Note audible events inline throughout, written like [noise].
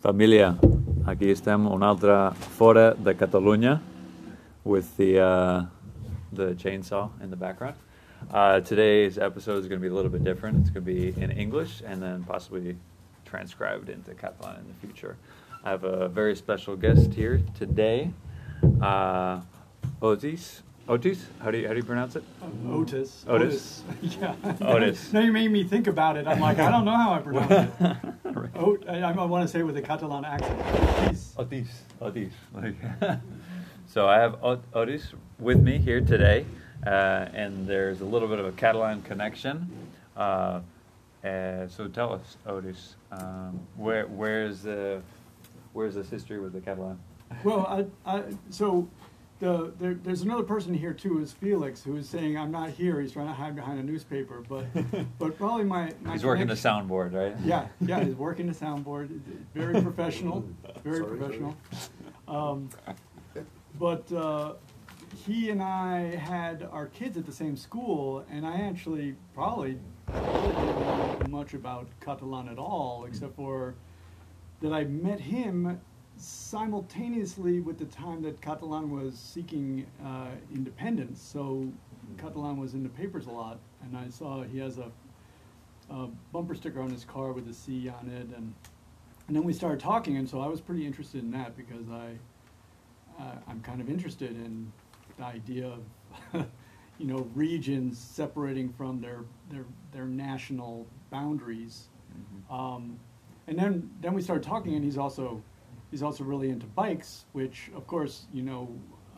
Família, aquí estem una altra fora de Catalunya with the uh, the chainsaw in the background. Uh, today's episode is going to be a little bit different. It's going to be in English and then possibly transcribed into Catalan in the future. I have a very special guest here today, uh, Otis. Otis? How do you how do you pronounce it? Otis. Otis. [laughs] yeah. Otis. now you made me think about it. I'm like, I don't know how I pronounce it. [laughs] Right. Ot- I, I want to say it with a Catalan accent. Otis. Otis. Otis. [laughs] So I have Ot- Otis with me here today, uh, and there's a little bit of a Catalan connection. Uh, uh, so tell us, Otis, um, where where's the where's this history with the Catalan? Well, I, I, so the, there, there's another person here too, is Felix, who is saying I'm not here. He's trying to hide behind a newspaper, but [laughs] but probably my, my He's working the soundboard, right? Yeah, yeah, he's working the soundboard. Very [laughs] professional, very Sorry, professional. Um, but uh, he and I had our kids at the same school, and I actually probably really didn't know much about Catalan at all, except for that I met him simultaneously with the time that Catalan was seeking uh, independence. So Catalan was in the papers a lot, and I saw he has a a bumper sticker on his car with a C on it, and and then we started talking, and so I was pretty interested in that because I uh, I'm kind of interested in the idea of [laughs] you know regions separating from their their their national boundaries, Mhm. um, and then then we started talking, and he's also he's also really into bikes, which of course you know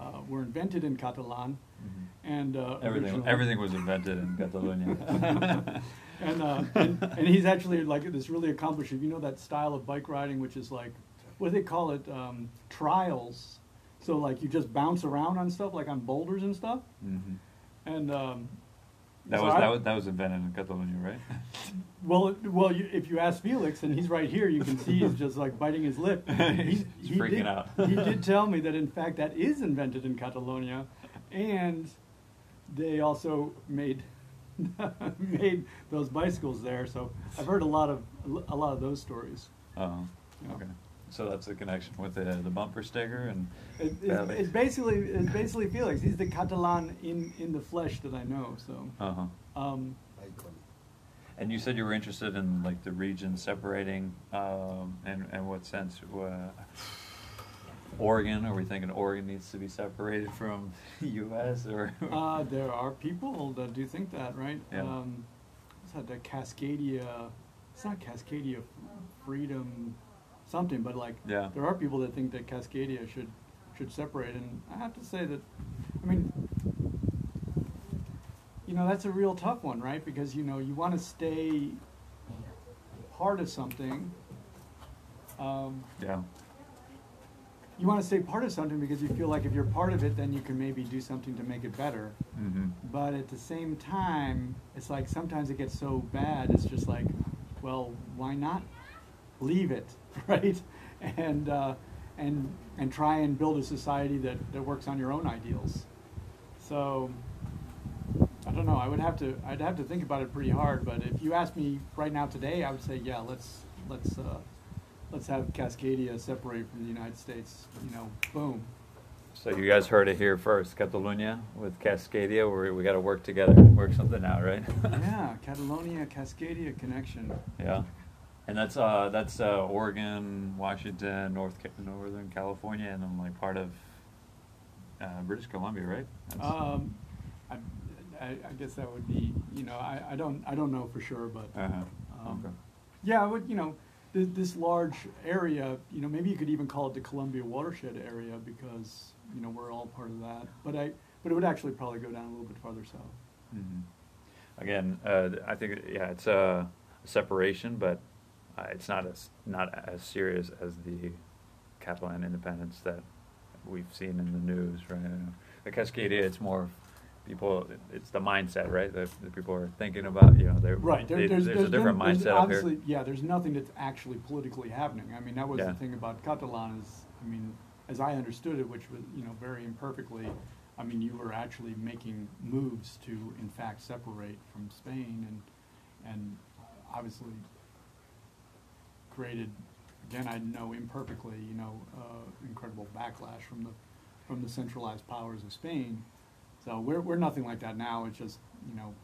uh, were invented in Catalan, Mhm. and uh, Everything originally- everything was invented in Catalonia. [laughs] and, uh, and and he's actually like this really accomplished. You know that style of bike riding, which is like, what do they call it? Um, trials. So like you just bounce around on stuff, like on boulders and stuff. Mhm. And um, That so was I- that was that was invented in Catalonia, right? [laughs] well, well, you, if you ask Felix, and he's right here, you can see he's just like biting his lip. [laughs] He's- he's freaking did, out. he did [laughs] tell me that in fact that is invented in Catalonia, and they also made made those bicycles there. So I've heard a lot of a lot of those stories. Oh, Yeah. okay. So that's the connection with the the bumper sticker and It, it's, it's basically it's basically Felix. He's the Catalan in in the flesh that I know. So. uh huh. Um, And you said you were interested in like the region separating, um, and and what sense? Uh, Oregon? Are we thinking Oregon needs to be separated from the U.S. or? [laughs] Uh, there are people that do think that, right? Yeah. Um, what's that? The Cascadia. It's not Cascadia Freedom, something, but like Yeah. there are people that think that Cascadia should should separate, and I have to say that, I mean, you know, that's a real tough one, right? Because you know you want to stay part of something. Um, yeah. you want to stay part of something because you feel like if you're part of it, then you can maybe do something to make it better. Mm-hmm. But at the same time, it's like sometimes it gets so bad, it's just like, well, why not leave it, [laughs] right? And uh, and and try and build a society that, that works on your own ideals. So I don't know. I would have to I'd have to think about it pretty hard. But if you ask me right now today, I would say yeah, let's let's uh, let's have Cascadia separate from the United States. You know, boom. So you guys heard it here first, Catalonia with Cascadia. We we got to work together, work something out, right? [laughs] yeah, Catalonia Cascadia connection. Yeah. And that's uh that's uh Oregon, Washington, North Northern California, and then like part of uh, British Columbia, right? Um, I, I, I guess that would be, you know, I, I don't, I don't know for sure, but, uh-huh. um, okay. yeah, I would, you know, this, this large area, you know, maybe you could even call it the Columbia watershed area because, you know, we're all part of that. But I, but it would actually probably go down a little bit farther south. hmm Again, uh, I think yeah, it's a separation, but uh, it's not as not as serious as the Catalan independence that we've seen in the news, right? The Cascadia, it's more people. It's the mindset, right? The, that people are thinking about. You know, they're Right. they- there's, a different there's mindset obviously, here. Yeah, there's nothing that's actually politically happening. I mean, that was Yeah. the thing about Catalan is, I mean, as I understood it, which was, you know, very imperfectly, I mean, you were actually making moves to, in fact, separate from Spain and, and obviously created again, I know imperfectly, you know, uh, incredible backlash from the from the centralized powers of Spain. So we're we're nothing like that now. It's just you know,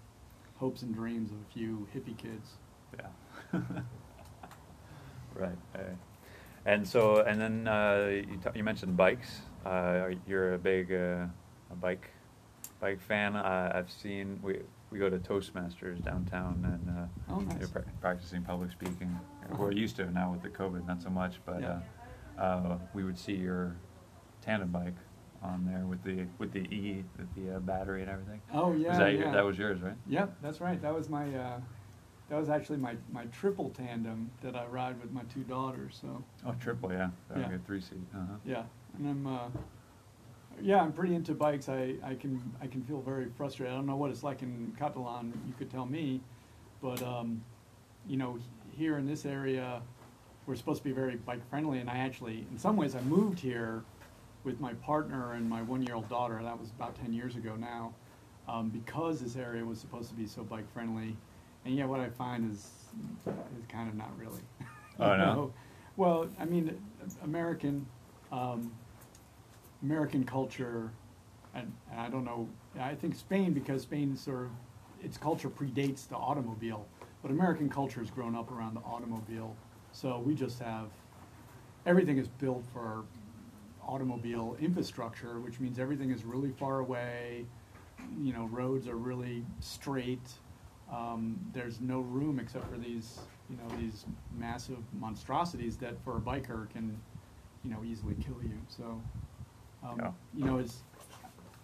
hopes and dreams of a few hippie kids. Yeah. [laughs] right. right. And so, and then uh, you, you mentioned bikes. Uh, you're a big uh, bike bike fan. Uh, I've seen we we go to Toastmasters downtown, and uh, Oh, nice. pra- practicing public speaking. Uh-huh. We're used to it now with the COVID, not so much, but Yeah. uh, uh, we would see your tandem bike on there with the with the E, with the uh, battery and everything. Oh yeah, was that yeah. your, that was yours, right? Yep, that's right. That was my uh, that was actually my, my triple tandem that I ride with my two daughters. So Oh, triple, yeah. That Yeah. would be a three seat. Uh-huh. yeah, and I'm uh, yeah I'm pretty into bikes. I, I can I can feel very frustrated. I don't know what it's like in Catalan. You could tell me, but um, you know here in this area we're supposed to be very bike friendly, and I actually in some ways I moved here with my partner and my one year old daughter. That was about ten years ago now, um, because this area was supposed to be so bike friendly. And yet, what I find is is kind of not really. Oh, no? [laughs] know? Well, I mean, American um, American culture, and, and I don't know. I think Spain because Spain sort of its culture predates the automobile, but American culture has grown up around the automobile. So we just have everything is built for automobile infrastructure, which means everything is really far away. You know, roads are really straight. Um, there's no room except for these, you know, these massive monstrosities that for a biker can, you know, easily kill you. So, um, Yeah. you know, it's,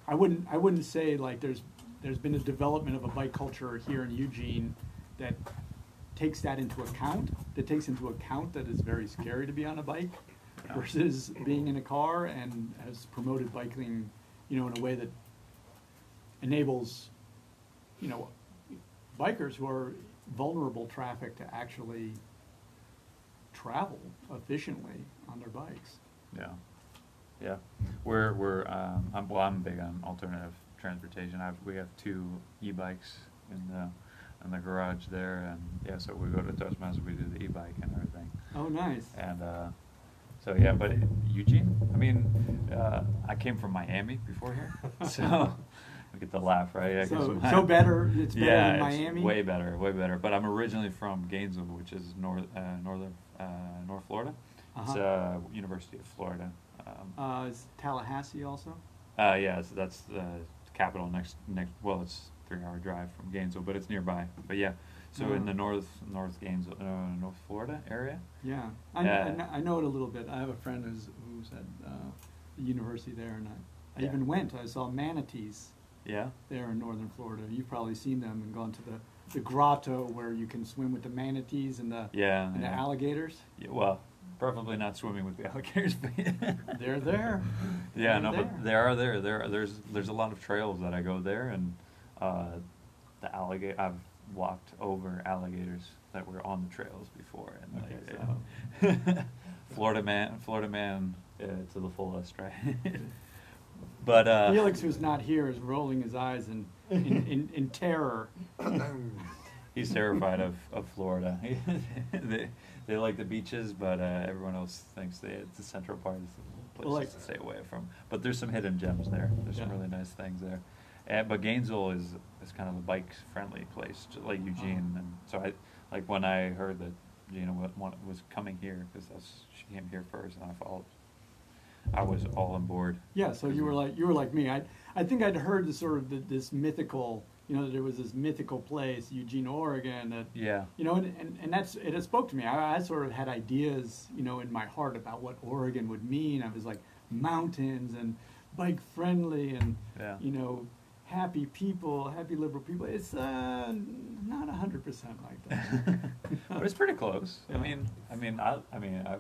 I wouldn't, I wouldn't say like there's, there's been a development of a bike culture here in Eugene that takes that into account, that takes into account that it's very scary to be on a bike Yeah. versus being in a car and has promoted biking, you know, in a way that enables, you know, bikers who are vulnerable traffic to actually travel efficiently on their bikes. Yeah, yeah. We're we're um, I'm, well. I'm big on alternative transportation. I've, we have two e-bikes in the in the garage there, and yeah. So we go to Toastmasters. We do the e-bike and everything. Oh, nice. And uh, so yeah, but Eugene. I mean, uh, I came from Miami before here, [laughs] so we get the laugh, right? 'cause So, so better, it's better yeah, than it's Miami? way better, way better. But I'm originally from Gainesville, which is north, uh, northern, uh, North Florida. It's Uh-huh. uh, University of Florida. Um, Uh, is Tallahassee also? uh, yeah, so that's the capital next, next. Well, it's three-hour drive from Gainesville, but it's nearby. But yeah, so in Oh. the north, North Gainesville, uh, North Florida area. Yeah. I, Yeah. I, kn- I know it a little bit. I have a friend who's, who's at uh, the university there, and I, I Yeah. even went. I saw manatees Yeah. there in northern Florida. You've probably seen them and gone to the, the grotto where you can swim with the manatees and the, Yeah. and the yeah. alligators. Yeah, well, preferably not swimming with the [laughs] alligators, but They're there. Yeah, They're no, there. but they are there. There, there's there's a lot of trails that I go there, and uh, the alligator. I've walked over alligators that were on the trails before, and Okay, like, [laughs] yeah. Florida man, Florida man, uh, to the fullest, right? [laughs] but uh, Felix, who's not here, is rolling his eyes in, in, in, in terror. he's terrified of, of Florida. they, they like the beaches, but uh, everyone else thinks they, it's the central part is the place like- to stay away from. But there's some hidden gems there. There's some really nice things there. And, but Gainesville is, is kind of a bike friendly place, just like Eugene. Oh. And so I like when I heard that Gina wa- wa- was coming here because that's she came here first, and I followed. I was all on board. Yeah, so you were like you were like me. I I think I'd heard the sort of the, this mythical, you know, that there was this mythical place, Eugene, Oregon, that Yeah. you know, and, and, and that's it. spoke to me. I, I sort of had ideas, you know, in my heart about what Oregon would mean. I was like mountains and bike friendly and Yeah. you know happy people, happy liberal people. It's uh, not a hundred percent like that. [laughs] but it's pretty close. I mean, I mean, I, I mean, I,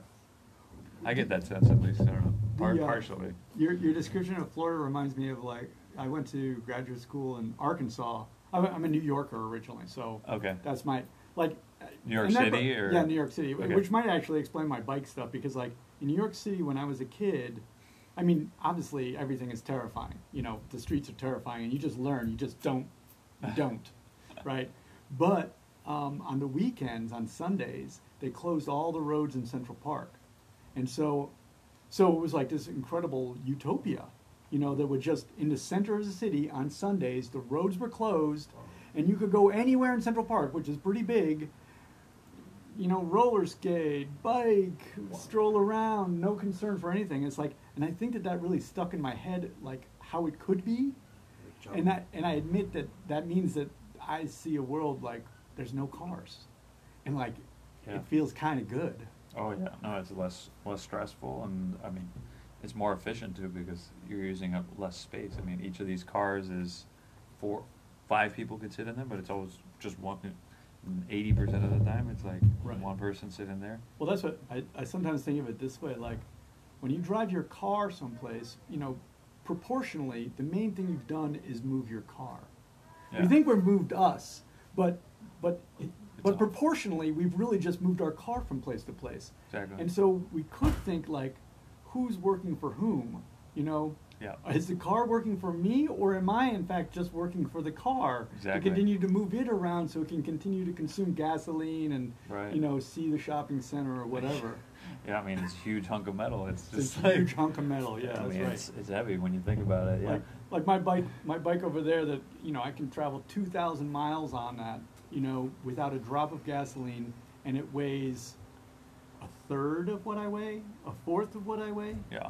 I get that sense at least. I don't know, Par- The, uh, partially. Your your description of Florida reminds me of like I went to graduate school in Arkansas. I'm a, I'm a New Yorker originally, so Okay. that's my like. New York and that- City, or- yeah, New York City, Okay. which might actually explain my bike stuff because like in New York City when I was a kid, I mean obviously everything is terrifying. You know the streets are terrifying, and you just learn. You just don't, you [laughs] don't, right? But um, on the weekends, on Sundays, they closed all the roads in Central Park, and so, so it was like this incredible utopia, you know, that were just in the center of the city on Sundays, the roads were closed, and you could go anywhere in Central Park, which is pretty big. You know, roller skate, bike, stroll around, no concern for anything. It's like, and I think that that really stuck in my head, like how it could be, and that, and I admit that that means that I see a world like there's no cars, and like Yeah. it feels kind of good. Oh yeah, no, it's less less stressful, and I mean, it's more efficient too because you're using up less space. I mean, each of these cars is four, five people could sit in them, but it's always just one. Eighty percent of the time, it's like Right. one person sitting there. Well, that's what I, I sometimes think of it this way. Like, when you drive your car someplace, you know, proportionally, the main thing you've done is move your car. Yeah. We think we've moved us, but but it, but all- proportionally, we've really just moved our car from place to place. Exactly. And so we could think like, who's working for whom? You know, Yeah. is the car working for me, or am I in fact just working for the car Exactly. to continue to move it around so it can continue to consume gasoline and Right. you know see the shopping center or whatever? [laughs] Yeah, I mean, it's a huge hunk of metal. It's It's just a like, huge hunk of metal. Yeah, I that's mean, right. it's, it's heavy when you think about it. Yeah. Like, like my bike, my bike over there that, you know, I can travel two thousand miles on that, you know, without a drop of gasoline, and it weighs third of what I weigh, a fourth of what I weigh. yeah.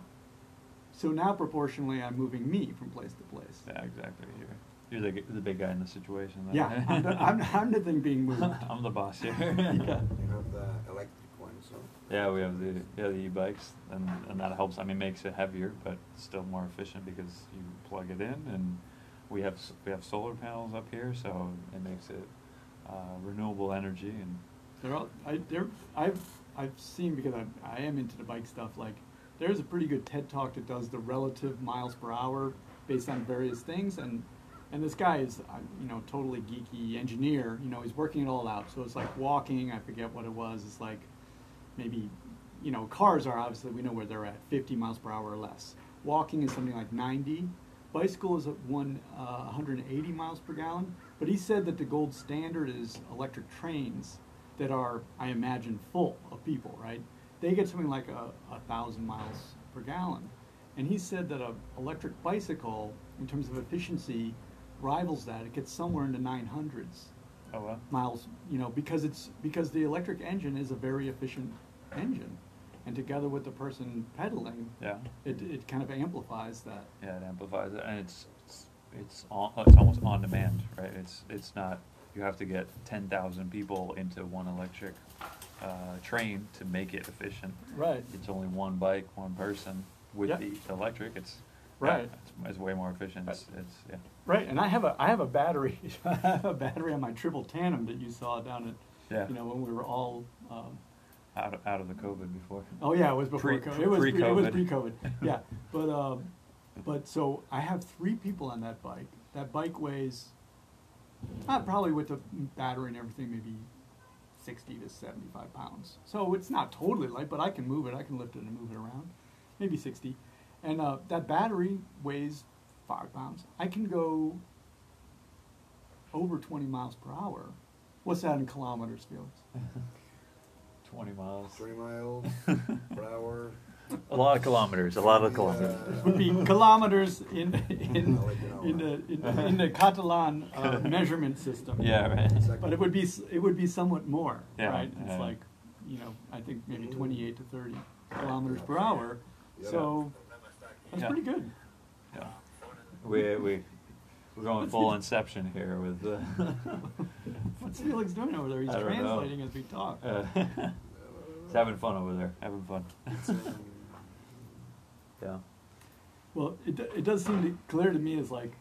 So now proportionally, I'm moving me from place to place. Yeah, exactly. You're, you're the, the big guy in the situation. then. Yeah, I'm the, [laughs] I'm, I'm the thing being moved. [laughs] I'm the boss here. [laughs] Yeah. You have the electric one, so. Yeah, we have the yeah the e-bikes, and and that helps. I mean, makes it heavier, but still more efficient because you plug it in, and we have we have solar panels up here, so it makes it uh, renewable energy, and They're all, I, they're, I've, I've seen because I, I am into the bike stuff. Like, there's a pretty good TED talk that does the relative miles per hour based on various things, and and this guy is, uh, you know, totally geeky engineer. You know, he's working it all out. So it's like walking. I forget what it was. It's like maybe, you know, cars are obviously we know where they're at, 50 miles per hour or less. Walking is something like 90. Bicycle is at one uh, 180 miles per gallon. But he said that the gold standard is electric trains that are, I imagine, full of people. Right? They get something like a, a thousand miles per gallon. And he said that a electric bicycle, in terms of efficiency, rivals that. It gets somewhere in the 900s oh well. miles, you know, because it's because the electric engine is a very efficient engine, and together with the person pedaling, Yeah, it, it kind of amplifies that. yeah, it amplifies it, and it's it's it's, on, it's almost on demand, right? It's it's not you have to get ten thousand people into one electric uh, train to make it efficient. Right. It's only one bike, one person with Yeah. the electric. It's yeah, Right. it's, it's way more efficient. It's, it's yeah. Right, and I have a I have a battery [laughs] I have a battery on my triple tandem that you saw down at Yeah. you know when we were all. Um, out of, out of the COVID before. Oh yeah, it was before Pre- COVID. It was pre, it was pre-COVID. pre-COVID. [laughs] yeah, but um, but so I have three people on that bike. That bike weighs, uh, probably with the battery and everything, maybe sixty to seventy-five pounds. So it's not totally light, but I can move it. I can lift it and move it around, maybe sixty. And uh, that battery weighs five pounds. I can go over twenty miles per hour. What's that in kilometers, Felix? [laughs] Twenty miles. Twenty miles [laughs] per hour. A lot of kilometers. A lot of Yeah. kilometers. would be kilometers in in I'll let you know. in the in, in the Catalan uh, [laughs] measurement system. Yeah, right. Exactly. But it would be it would be somewhat more, Yeah, right? It's yeah. like, you know, I think maybe 28 to 30 kilometers per hour. Yeah. So that's Yeah. pretty good. Yeah. We we we're going full Inception here with. Uh, [laughs] What's Felix doing over there? He's I don't know. translating as we talk. uh, [laughs] he's having fun over there. Having fun. It's, Yeah. Well, it, it does seem to, clear to me as like,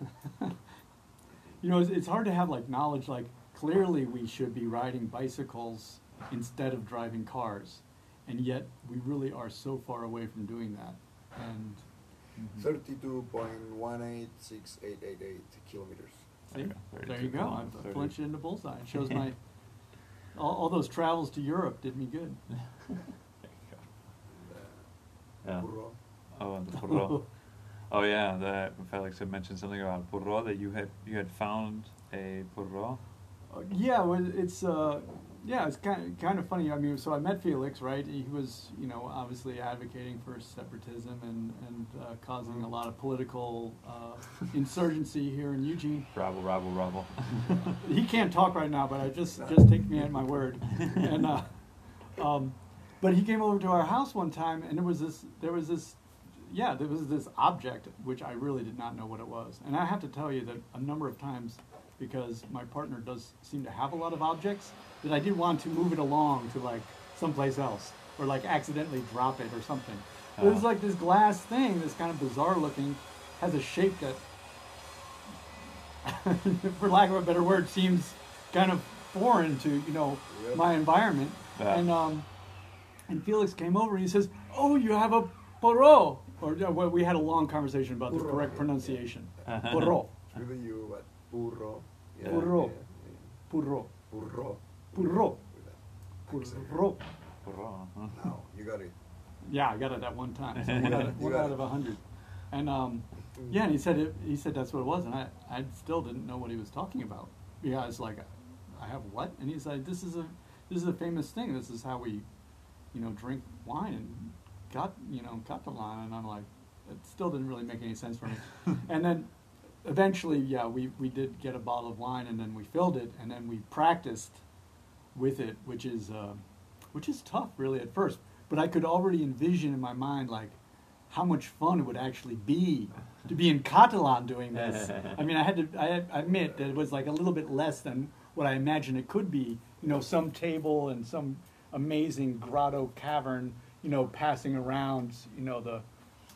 [laughs] you know, it's, it's hard to have like knowledge. Like, clearly we should be riding bicycles instead of driving cars, and yet we really are so far away from doing that. And mm-hmm. Thirty-two point one eight six eight eight eight kilometers. see, there you go. kilometers, I 30. flinched into bullseye. It shows [laughs] my all, all those travels to Europe did me good. [laughs] There you go. Yeah. Burro. Oh, and the purro. [laughs] oh yeah, that Felix had mentioned something about purro that you had you had found a purro. Uh, yeah, well, it's uh, yeah, it's kind of, kind of funny. I mean, so I met Felix, right? He was, you know, obviously advocating for separatism and, and uh, causing a lot of political uh, insurgency here in Eugene. Rabble, rabble, rabble. [laughs] he can't talk right now, but I just just take me at my word. [laughs] And uh, um, but he came over to our house one time, and there was this there was this yeah there was this object which I really did not know what it was, and I have to tell you that a number of times because my partner does seem to have a lot of objects that I did want to move it along to like someplace else or like accidentally drop it or something. It was Oh. like this glass thing, this kind of bizarre looking, has a shape that [laughs] for lack of a better word, seems kind of foreign to you know Yep. my environment. Yeah. And um, and Felix came over and he says, "Oh, you have a poro." Or uh, well, we had a long conversation about the correct pronunciation. [laughs] Uh-huh. Poro, really you, but puro. Yeah, Puro. yeah, puro, yeah. Puro. Puro. With that accent. puro. Now, you got it. Yeah, I got it at one time. So one out of, one out of a hundred. And um, yeah, and he said it, he said that's what it was, and I, I still didn't know what he was talking about. Yeah, I was like, I have what? And he's like, this is a this is a famous thing. This is how we, you know, drink wine and got you know Catalan. And I'm like, it still didn't really make any sense for me. [laughs] and then eventually, yeah, we we did get a bottle of wine, and then we filled it, and then we practiced with it, which is uh, which is tough really at first. But I could already envision in my mind like how much fun it would actually be to be in Catalan doing this. [laughs] I mean, I had to I, had, I admit that it was like a little bit less than what I imagined it could be. You know, some table and some amazing grotto cavern. You know, passing around. You know the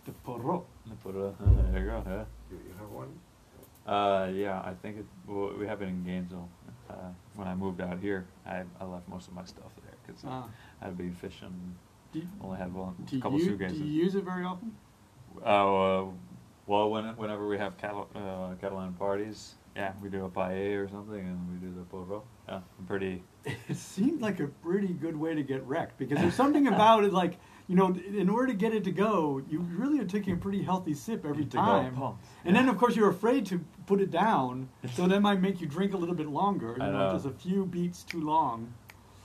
the porro. Puro. There you go. Yeah. You, you have one? Uh, yeah, I think it. Well, we have it in Gainesville. Uh, when I moved out here, I, I left most of my stuff there because Ah. I'd be fishing. Do, you- Only had one, do, couple you, suitcases. do you use it very often? Oh, uh, well, when, whenever we have Catal- uh, Catalan parties, yeah, we do a paella or something, and we do the porro. Yeah, I'm pretty. [laughs] It seemed like a pretty good way to get wrecked because there's something [laughs] about it like you know in order to get it to go you really are taking a pretty healthy sip every time and then of course you're afraid to put it down [laughs] so that might make you drink a little bit longer you I know, know. just a few beats too long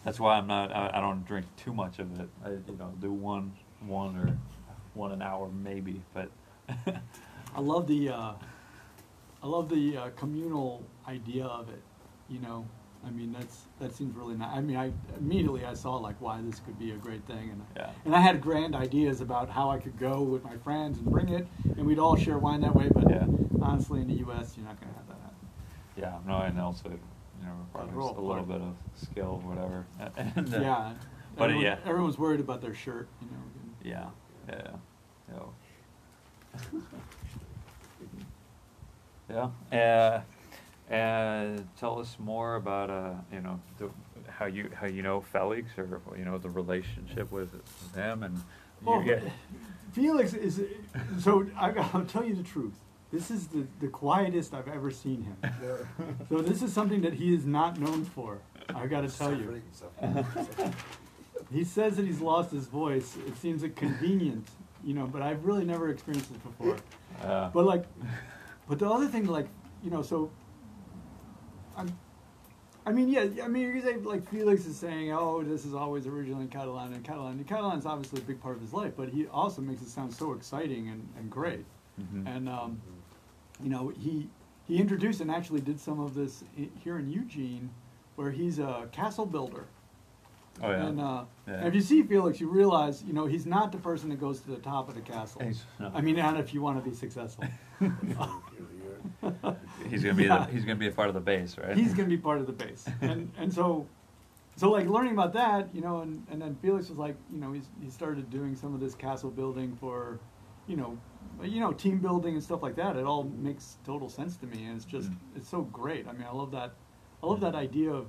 That's why I'm not. I, I don't drink too much of it. I, you know, do one, one or one an hour maybe, but. I love the uh, I love the uh, communal idea of it you know I mean that's that seems really nice I mean I immediately I saw like why this could be a great thing and Yeah. And I had grand ideas about how I could go with my friends and bring it, and we'd all share wine that way. But Yeah. honestly, in the U.S., you're not going to have that happen. Yeah, no, and also, you know, requires a little bit of skill, whatever. [laughs] And, uh, yeah. but, everyone, yeah. Everyone's worried about their shirt, you know. Yeah, yeah, yeah. yeah. [laughs] [laughs] Uh, uh, tell us more about uh, you know, the, how you how you know Felix or you know the relationship with, with him and you Well, get Felix is so. I, I'll tell you the truth. This is the, the quietest I've ever seen him. Yeah. [laughs] So this is something that he is not known for. I got to tell you. He says that he's lost his voice. It seems convenient, you know, but I've really never experienced it before. uh, But like, but the other thing, like, you know, so, I'm, I mean, yeah, I mean, you could say like Felix is saying, oh, this is always originally Catalan and Catalan. And Catalan is obviously a big part of his life, but he also makes it sound so exciting and, and great. mhm. And um, you know, he he introduced and actually did some of this i- here in Eugene, where he's a castle builder. Oh yeah. And, uh, Yeah. and if you see Felix, you realize, you know, he's not the person that goes to the top of the castle. No. I mean, not if you want to be successful. [laughs] He's gonna be Yeah. the, he's gonna be a part of the base, right? He's going to be part of the base. [laughs] And and so, so like learning about that, you know, and, and then Felix was like, you know, he's, he started doing some of this castle building for, you know, you know, team building and stuff like that. It all makes total sense to me, and it's just Mm. it's so great. I mean, I love that. I love that idea of.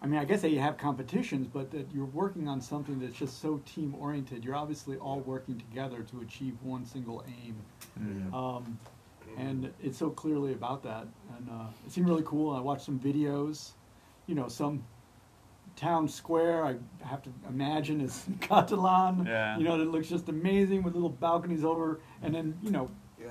I mean, I guess that you have competitions, but that you're working on something that's just so team oriented. You're obviously all working together to achieve one single aim. Mhm. Um, and it's so clearly about that. And uh, it seemed really cool. I watched some videos, you know, some town square. I have to imagine is Catalan. Yeah. You know, it looks just amazing with little balconies over, and then you know, Yeah.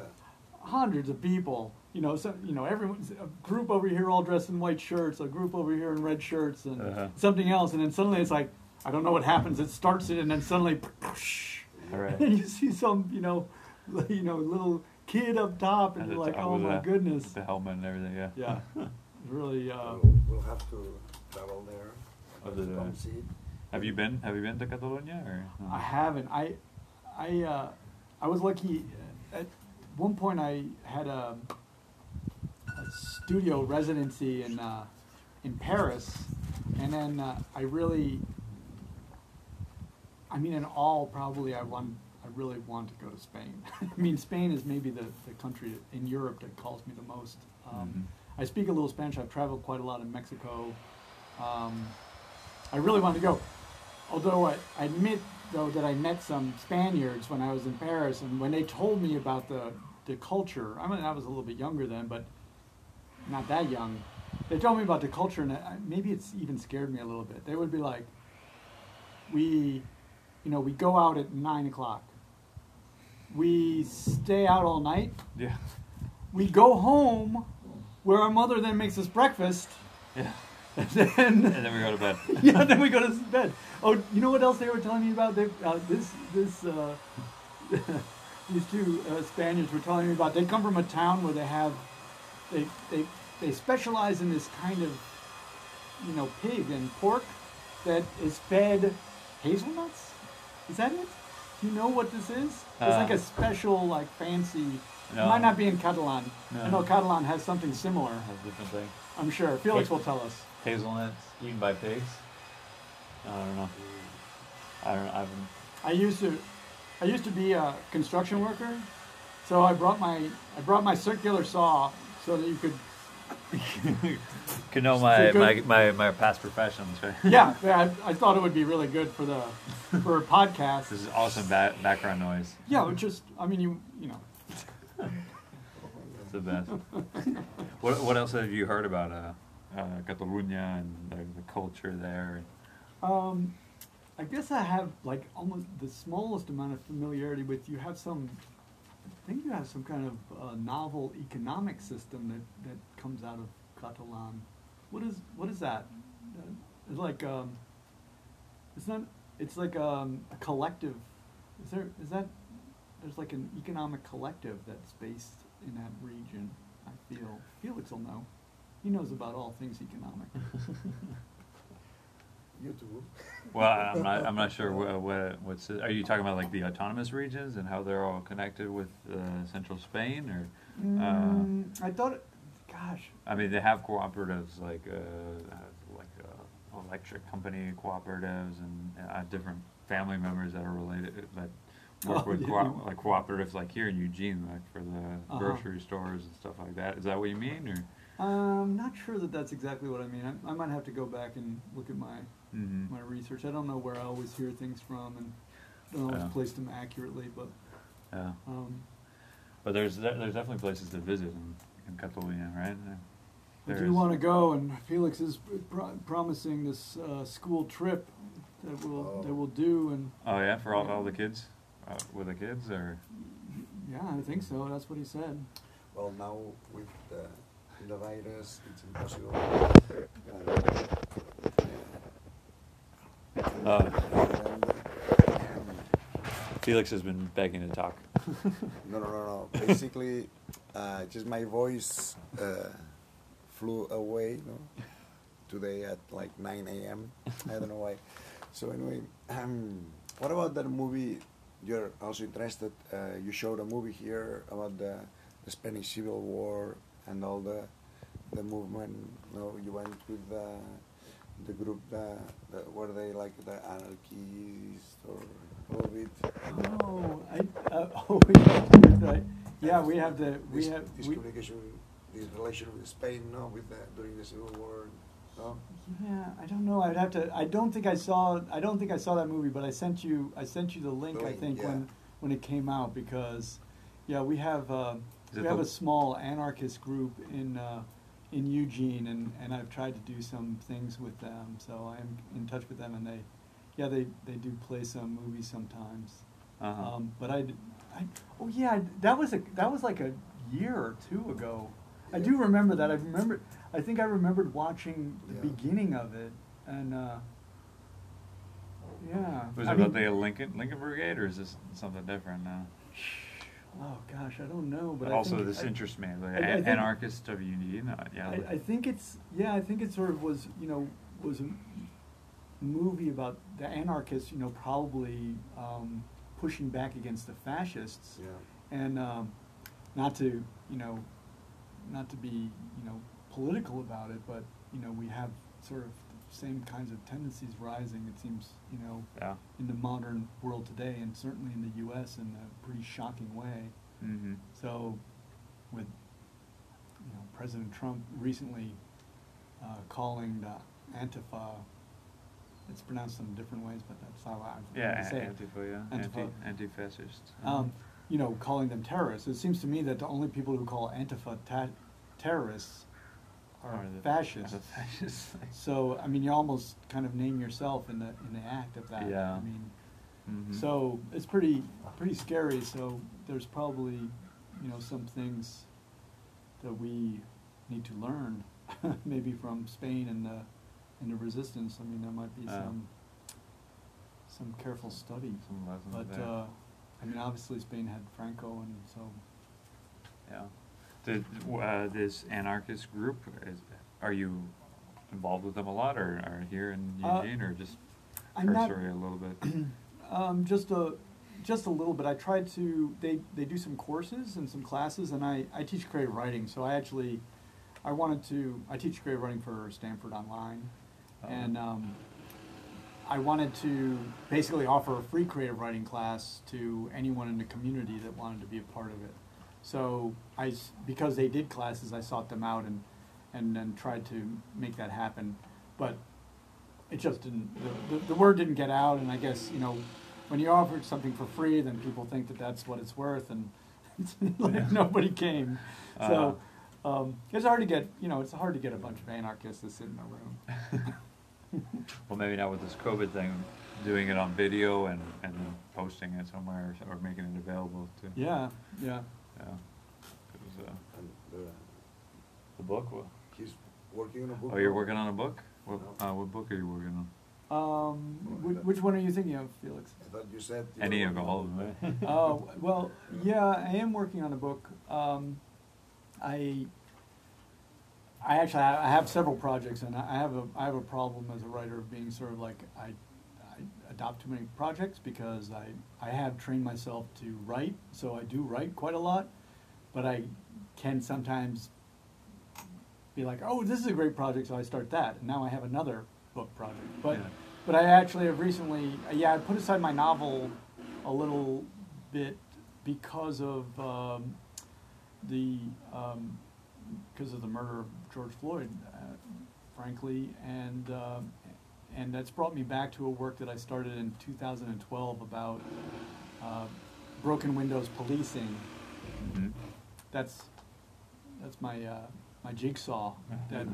hundreds of people, you know, so you know, everyone's a group over here all dressed in white shirts, a group over here in red shirts, and Uh-huh. something else, and then suddenly it's like, I don't know what happens. It starts it, and then suddenly, [laughs] All right. and you see some, you know, [laughs] you know, little kid up top, and At you're like, oh my the- goodness, the helmet and everything, yeah. yeah, [laughs] really. Uh, we'll, we'll have to travel there. Oh, did to I? come see. Have you been? Have you been to Catalonia or? no? I haven't. I, I, uh, I was lucky. At one point, I had a, a studio residency in uh, in Paris, and then uh, I really. I mean, in all, probably I want. I really want to go to Spain. [laughs] I mean, Spain is maybe the, the country in Europe that calls me the most. Um, Mhm. I speak a little Spanish. I've traveled quite a lot in Mexico. Um, I really want to go. Although I, I admit, though, that I met some Spaniards when I was in Paris, and when they told me about the, the culture, I mean, I was a little bit younger then, but not that young. They told me about the culture, and I, maybe it's even scared me a little bit. They would be like, we, you know, we go out at nine o'clock. We stay out all night. Yeah. We go home, where our mother then makes us breakfast, Yeah. [laughs] and then And then we go to bed. [laughs] yeah, then we go to bed. Oh, you know what else they were telling me about? They, uh, this, this, uh, [laughs] these two uh, Spaniards were telling me about. They come from a town where they have, they, they, they specialize in this kind of, you know, pig and pork that is fed hazelnuts. Is that it? Do you know what this is? It's like Uh, a special, like fancy. No. It might not be in Catalan. I No. know Catalan has something similar. That's a different thing. I'm sure. Felix will tell us. Hazelnuts eaten by pigs. I don't know. I don't. I haven't. I used to, I used to be a construction worker, so I brought my I brought my circular saw so that you could. [laughs] Could know my, my, my, my past professions, right? Yeah, yeah, I, I thought it would be really good for the for a podcast. This is awesome ba- background noise. Yeah, just I mean you you know It's the best. [laughs] what What else have you heard about uh, uh, Catalonia and the, the culture there? Um, I guess I have like almost the smallest amount of familiarity with. You have some, think you have some kind of uh, novel economic system that, that comes out of Catalan. What is what is that? Uh, It's like um, it's not. It's like um, a collective. Is there is that? There's like an economic collective that's based in that region. I feel Felix will know. He knows about all things economic. [laughs] YouTube. [laughs] Well, I'm not. I'm not sure what, what what's. Are you talking about like the autonomous regions and how they're all connected with uh, central Spain, or? Mm, I thought, gosh, I mean, they have cooperatives like uh, uh, like uh, electric company cooperatives and uh, different family members that are related that work Oh, with yeah, co- like cooperatives like here in Eugene, like for the Uh-huh. grocery stores and stuff like that. Is that what you mean, or? I'm not sure that that's exactly what I mean. I, I might have to go back and look at my Mm-hmm. my research. I don't know where I always hear things from and I don't always Yeah. place them accurately, but Yeah, um, but there's there's definitely places to visit in, in Catalonia, right? I There do want to go. And Felix is pro- promising this uh, school trip that we'll Oh. that we'll do, and Oh yeah, for all, all the kids, uh, with the kids, or yeah, I think so. That's what he said. Well, now with the, the virus, it's impossible. Uh, uh, Felix has been begging to talk. [laughs] no, no, no, no. Basically, uh, just my voice uh, flew away. Today at like 9 a.m. I don't know why. So anyway, um, what about that movie? You're also interested. Uh, you showed a movie here about the, the Spanish Civil War and all the the movement. No, you went with the the group that, that were they like the anarchists or a little bit. Oh, I uh, [laughs] oh yeah, yeah. We have the we this, have this we, communication, this relation with Spain, no, with the, during the Civil War, no. Yeah, I don't know. I'd have to. I don't think I saw. I don't think I saw that movie, but I sent you. I sent you the link. The I think yeah. when when it came out because, yeah, we have uh, we have a small anarchist group in uh, in Eugene, and and I've tried to do some things with them. So I'm in touch with them, and they, yeah, they they do play some movies sometimes. Uh-huh. Um, but I, I, oh yeah, that was a that was like a year or two ago. I do remember that. I remember. I think I remembered watching the Yeah. beginning of it, and uh, yeah. Was I it mean- about the Lincoln Lincoln Brigade, or is this something different now? [laughs] Oh gosh, I don't know, but But I also, think, this I, interests me. Like, I- I think- anarchist of unity, no, yeah. I, I think it's yeah. I think it sort of was you know was a m- movie about the anarchists you know probably um, pushing back against the fascists Yeah. and um, not to you know not to be you know political about it, but you know we have sort of the same kinds of tendencies rising. It seems you know yeah. in the modern world today, and certainly in the U.S. in a pretty shocking way. Mm-hmm. So, with you know President Trump recently uh, calling the Antifa, it's pronounced in different ways, but that's how I Yeah, say it. Antifa, yeah, Antifa. anti anti-fascist. Um, you know, calling them terrorists. It seems to me that the only people who call Antifa ta- terrorists are the- fascists. are [laughs] the fascists. So, I mean, you almost kind of name yourself in the in the act of that. Yeah. I mean, Mhm. so it's pretty pretty scary. So there's probably you know some things that we need to learn, [laughs] maybe from Spain and the and the resistance. I mean, there might be some some careful study. Some lessons But there. uh, I mean, obviously Spain had Franco, and so Yeah. Did, uh, this anarchist group, is, are you involved with them a lot, or, or here in Uh, Eugene, or just I'm not- cursory a little bit? [clears throat] Um, just a just a little bit. I tried to. They they do some courses and some classes, and I I teach creative writing. So I actually I wanted to. I teach creative writing for Stanford Online, Oh. and um, I wanted to basically offer a free creative writing class to anyone in the community that wanted to be a part of it. So I because they did classes, I sought them out and and then tried to make that happen, but it just didn't the, the, the word didn't get out and i guess you know when you offer something for free then people think that that's what it's worth and [laughs] like Yeah. nobody came Uh-huh. so um, it's hard to get you know it's hard to get a bunch of anarchists to sit in a room [laughs] Well, maybe not with this COVID thing, doing it on video and, and posting it somewhere, or making it available to. yeah yeah Yeah. It was, uh, And uh, the book, what? he's working on a book. Oh, you're working on a book? What, No. uh, what book are you working on? um, wh- which one are you thinking of felix I thought you said. you Any were of working all on of them, [laughs] oh well yeah i am working on a book um, i I actually I have several projects, and I I have a I have a problem as a writer of being sort of like I, I adopt too many projects because I I have trained myself to write, so I do write quite a lot, but I can sometimes be like, oh, this is a great project, so I start that, and now I have another book project. But Yeah. but I actually have recently, yeah, I put aside my novel a little bit because of um, the um, because of the murder of George Floyd, uh, frankly, and uh, and that's brought me back to a work that I started in 2012 about uh, broken windows policing. Mhm. That's that's my uh, my jigsaw. [laughs] That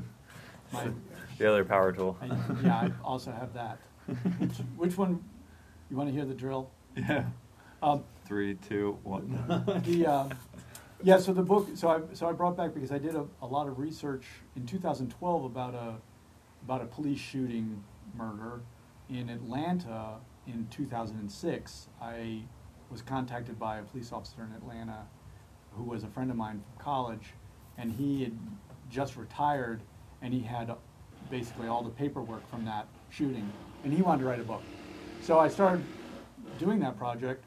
my [laughs] The other power tool. I, yeah, I also have that. Which, [laughs] which one? You want to hear the drill? Yeah. Um, Three, two, one. the uh, yeah so the book so I so I brought back because I did a, a lot of research in 2012 about a about a police shooting murder in Atlanta in 2006 I was contacted by a police officer in Atlanta who was a friend of mine from college and he had just retired and he had basically all the paperwork from that shooting and he wanted to write a book so I started doing that project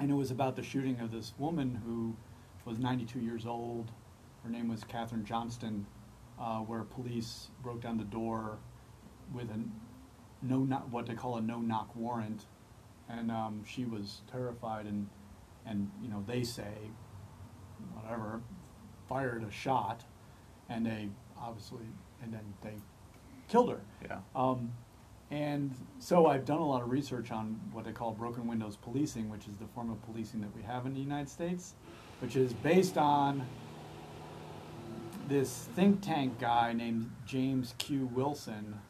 and it was about the shooting of this woman who was 92 years old. Her name was Kathryn Johnston, uh, where police broke down the door with a no knock, what they call a no knock warrant, and um, she was terrified and and you know they say whatever fired a shot, and they obviously and then they killed her. Yeah. Um, and so I've done a lot of research on what they call broken windows policing, which is the form of policing that we have in the United States, which is based on this think tank guy named James Q. Wilson,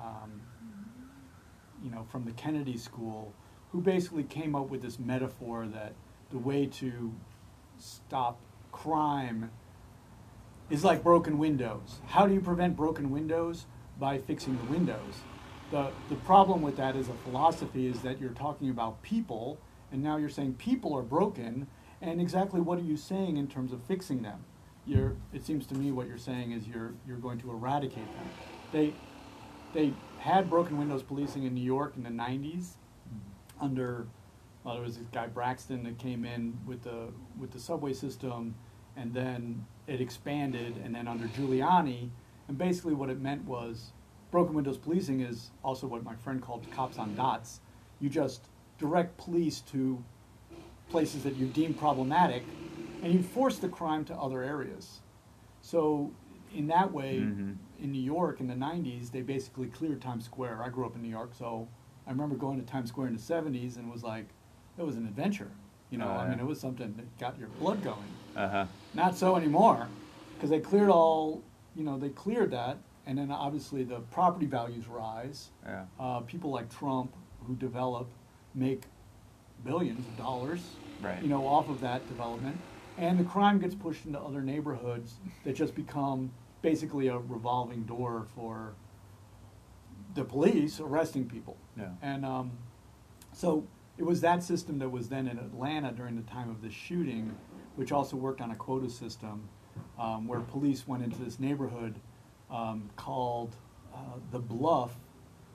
um, you know, from the Kennedy School, who basically came up with this metaphor that the way to stop crime is like broken windows. How do you prevent broken windows? By fixing the windows. The, the problem with that as a philosophy is that you're talking about people, and now you're saying people are broken, and exactly what are you saying in terms of fixing them? You're, it seems to me what you're saying is you're, you're going to eradicate them. They, they had broken windows policing in New York in the 90s under well, there was this guy Bratton that came in with the with the subway system, and then it expanded, and then under Giuliani, and basically what it meant was broken windows policing is also what my friend called cops on dots. You just direct police to places that you deem problematic, and you force the crime to other areas. So in that way, Mhm. in New York in the '90s, they basically cleared Times Square. I grew up in New York, so I remember going to Times Square in the '70s and was like, it was an adventure. You know, Oh, I mean, it was something that got your blood going. Uh huh. Not so anymore, because they cleared all. You know, they cleared that, and then obviously the property values rise. Yeah. Uh, people like Trump, who develop, make billions of dollars. Right. You know, off of that development, and the crime gets pushed into other neighborhoods that just become basically a revolving door for the police arresting people. Yeah. And um, so it was that system that was then in Atlanta during the time of the shooting, which also worked on a quota system, um, where police went into this neighborhood um, called uh, the Bluff,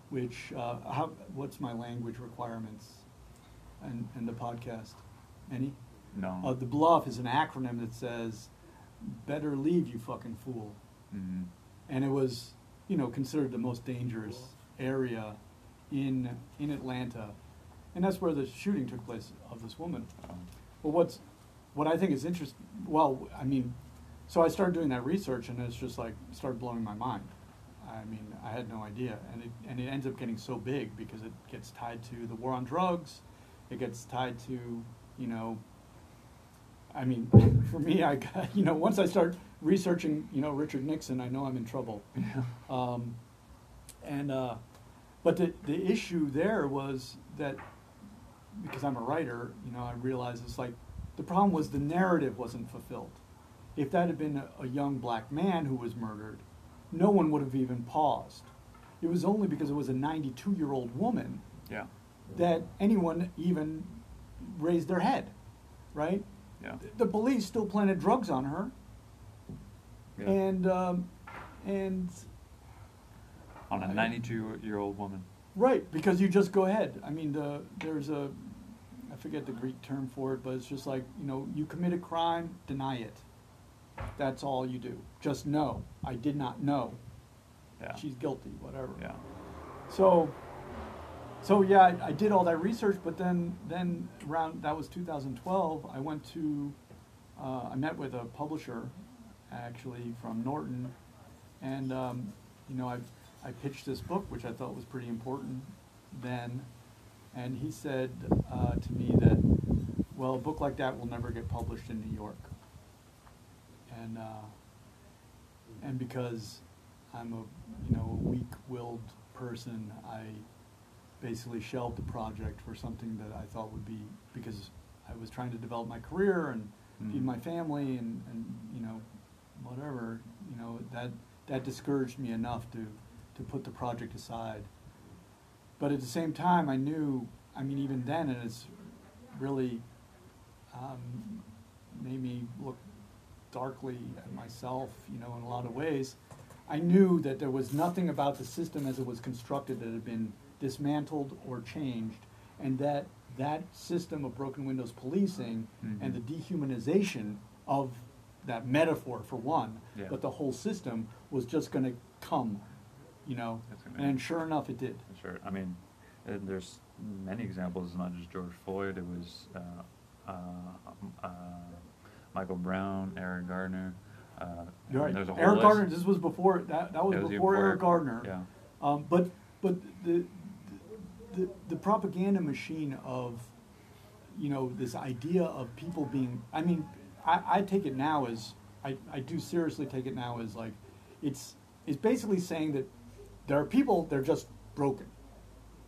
which uh, how, what's my language requirements, and and the podcast, any? No. Uh, the Bluff is an acronym that says, "Better leave, you fucking fool." Mhm. and it was you know considered the most dangerous area in in Atlanta, and that's where the shooting took place of this woman. Oh. But what's what I think is interesting. Well, I mean, so I started doing that research, and it's just like started blowing my mind. I mean, I had no idea, and it and it ends up getting so big because it gets tied to the war on drugs. It gets tied to you know. I mean, [laughs] for me, I got you know once I start researching you know Richard Nixon, I know I'm in trouble. Yeah. [laughs] Um, and uh, but the the issue there was that because I'm a writer, you know, I realized it's like the problem was the narrative wasn't fulfilled. If that had been a, a young black man who was murdered, no one would have even paused. It was only because it was a 92 year old woman Yeah. that anyone even raised their head, right? Yeah. The police still planted drugs on her, Yeah. and um, and On a I- 92 year old woman. Right, because you just go ahead. I mean, the, there's a, I forget the Greek term for it, but it's just like, you know, you commit a crime, deny it. That's all you do. Just know. I did not know. Yeah. She's guilty, whatever. Yeah. So, so yeah, I, I did all that research, but then, then around, that was 2012, I went to, uh, I met with a publisher, actually, from Norton, and, um, you know, I, I pitched this book, which I thought was pretty important then, and he said uh, to me that, well, a book like that will never get published in New York. And, uh, and because I'm a, you know, weak-willed person, I basically shelved the project for something that I thought would be, because I was trying to develop my career and feed Mhm. my family and, and, you know, whatever, you know, that, that discouraged me enough to, to put the project aside. But at the same time, I knew, I mean, even then, and it's really um, made me look darkly at myself, you know, in a lot of ways. I knew that there was nothing about the system as it was constructed that had been dismantled or changed, and that that system of broken windows policing and the dehumanization of that metaphor, for one, Yeah. but the whole system was just going to come, you know, and sure enough, it did. Sure. I mean, there's many examples. It's not just George Floyd. It was uh, uh, uh, Michael Brown, Eric Garner. Uh, right. There's a whole Eric list. Garner. This was before that. That was was before before- Eric Garner. Yeah. Um, but but the, the the propaganda machine of you know this idea of people being. I mean, I, I take it now as I, I do seriously take it now as like it's it's basically saying that there are people they're just broken,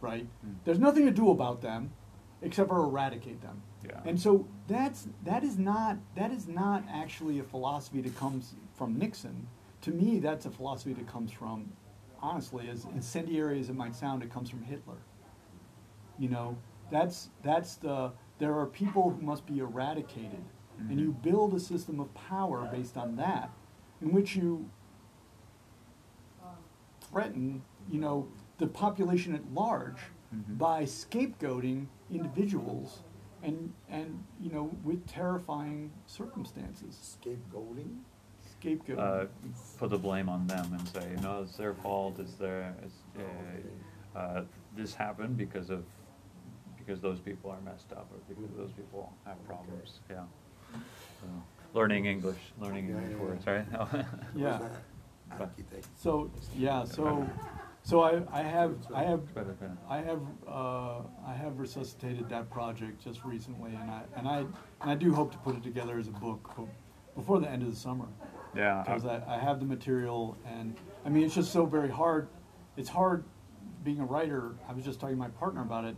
right? Mm. There's nothing to do about them except for eradicate them. Yeah. And so that's that is not that is not actually a philosophy that comes from Nixon. To me, that's a philosophy that comes from, honestly, as incendiary as it might sound, it comes from Hitler. You know, that's that's the there are people who must be eradicated, and you build a system of power based on that, in which you threaten, you know, the population at large Mhm. by scapegoating individuals and and you know with terrifying circumstances. Scapegoating. Scapegoating. uh, put the blame on them and say, no, it's their fault. It's their. It's, uh, uh, this happened because of because those people are messed up or because those people have problems. Yeah. So, learning English, learning Yeah, English yeah, words, yeah. right? [laughs] Yeah. Who's that? So yeah, so so I, I have I have Better, better. I have uh, I have resuscitated that project just recently, and I and I and I do hope to put it together as a book before the end of the summer yeah. because I, I have the material, and I mean it's just so very hard. It's hard being a writer. I was just talking to my partner about it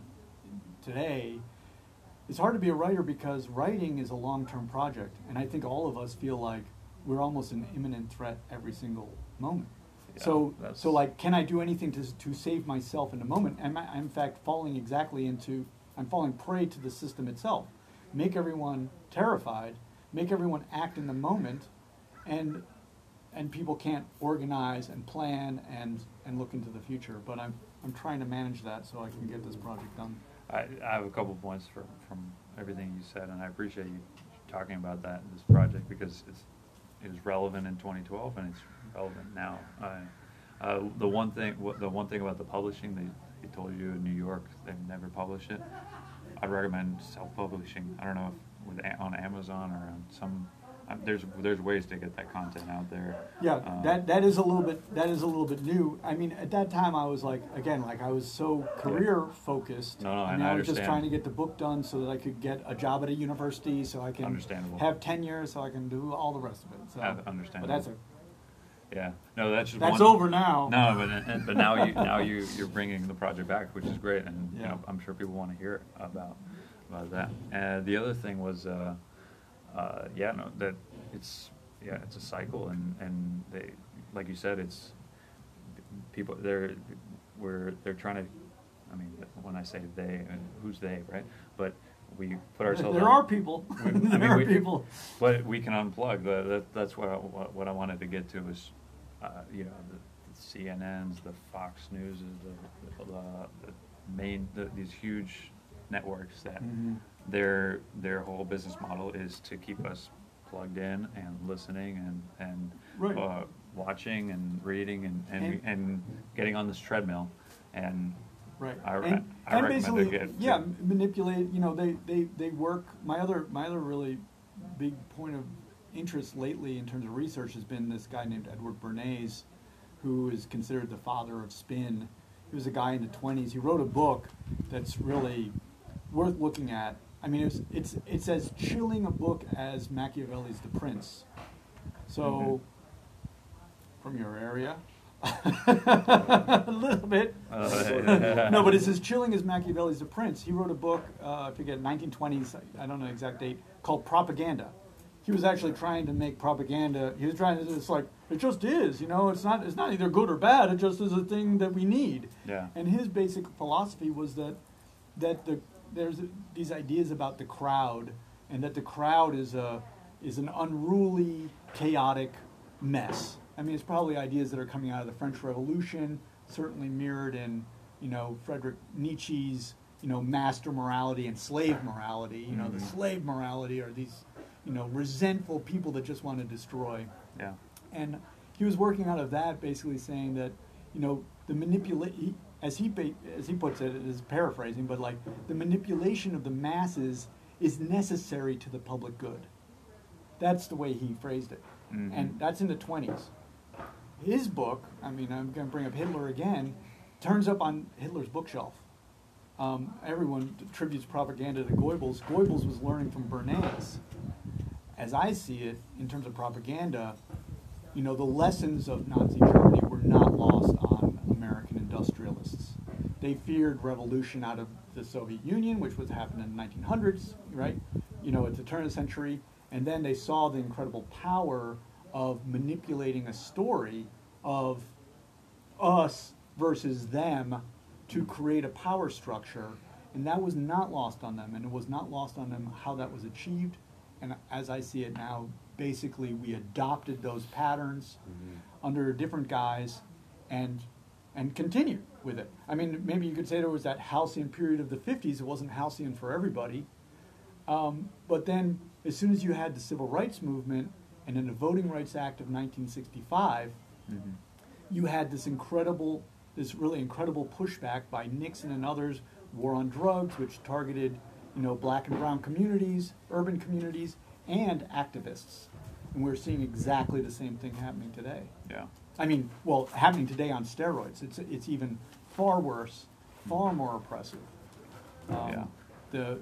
today. It's hard to be a writer because writing is a long-term project, and I think all of us feel like we're almost an imminent threat every single moment. Yeah, so, that's- so like, can I do anything to to save myself in the moment? Am I, I'm in fact falling exactly into, I'm falling prey to the system itself. Make everyone terrified, make everyone act in the moment, and and people can't organize and plan and and look into the future. But I'm I'm trying to manage that so I can get this project done. I, I have a couple points from, from everything you said, and I appreciate you talking about that in this project because it's, it was relevant in 2012 and it's relevant now. Uh, the one thing, the one thing about the publishing, they, they told you in New York they've never published it. I'd recommend self-publishing. I don't know if with on Amazon or on some. Uh, there's there's ways to get that content out there. Yeah, Um, that that is a little bit that is a little bit new. I mean, at that time I was like again like I was so career focused. No, no, I and mean, I I was just trying to get the book done so that I could get a job at a university, so I can Understandable. have tenure, so I can do all the rest of it. So, Uh, But understandable. that's a, Yeah. No, that's just that's one- over now. No, but but now you now you you're bringing the project back, which is great, and you know, I'm sure people want to hear about about that. And the other thing was, uh, uh, yeah, no, that it's yeah, it's a cycle, and and they like you said, it's people they're we're they're trying to. I mean, when I say they, and who's they, right? But we put ourselves. [laughs] There on- are people. we- I there mean, are we- people. But we can unplug. The, that, that's what I, what, I wanted to get to is, uh, you know, the, the CNNs, the Fox News, the, the, the main, the, these huge networks that Mhm. Their their whole business model is to keep us plugged in and listening and and Right. uh, watching and reading and and, And- and getting on this treadmill and Right. I, and, I and basically, yeah, to- manipulate. You know, they, they, they work. My other my other really big point of interest lately in terms of research has been this guy named Edward Bernays, who is considered the father of spin. He was a guy in the twenties. He wrote a book that's really worth looking at. I mean, it's it's it's as chilling a book as Machiavelli's The Prince. So, Mhm. from your area. [laughs] a little bit. Uh, no, but it's as chilling as Machiavelli's The Prince. He wrote a book, uh, I forget, 1920s, I don't know the exact date, called Propaganda. He was actually trying to make propaganda. He was trying to. It's like it just is, you know. It's not. It's not either good or bad. It just is a thing that we need. Yeah. And his basic philosophy was that that the there's these ideas about the crowd, and that the crowd is a is an unruly, chaotic mess. I mean, it's probably ideas that are coming out of the French Revolution, certainly mirrored in you know Frederick Nietzsche's you know master morality and slave morality. You know, the Mhm. slave morality are these you know resentful people that just want to destroy. Yeah. And he was working out of that, basically saying that, you know, the manipulate, as he as he puts it, it is paraphrasing, but like the manipulation of the masses is necessary to the public good. That's the way he phrased it, Mhm. and that's in the twenties. His book, I mean, I'm going to bring up Hitler again, turns up on Hitler's bookshelf. Um, everyone attributes propaganda to Goebbels. Goebbels was learning from Bernays. As I see it, in terms of propaganda, you know, the lessons of Nazi Germany were not lost They feared revolution out of the Soviet Union, which was happening in the 1900s, right? You know, at the turn of the century. And then they saw the incredible power of manipulating a story of us versus them to create a power structure. And that was not lost on them, and it was not lost on them how that was achieved. And as I see it now, basically we adopted those patterns mm-hmm. under a different guise and and continue with it. I mean, maybe you could say there was that halcyon period of the 50s. It wasn't halcyon for everybody. Um, but then, as soon as you had the Civil Rights Movement and then the Voting Rights Act of 1965, Mhm. you had this incredible, this really incredible pushback by Nixon and others, war on drugs, which targeted, you know, black and brown communities, urban communities, and activists. And we're seeing exactly the same thing happening today. Yeah. I mean, well, happening today on steroids. It's it's even far worse, far more oppressive. Um, Yeah. The,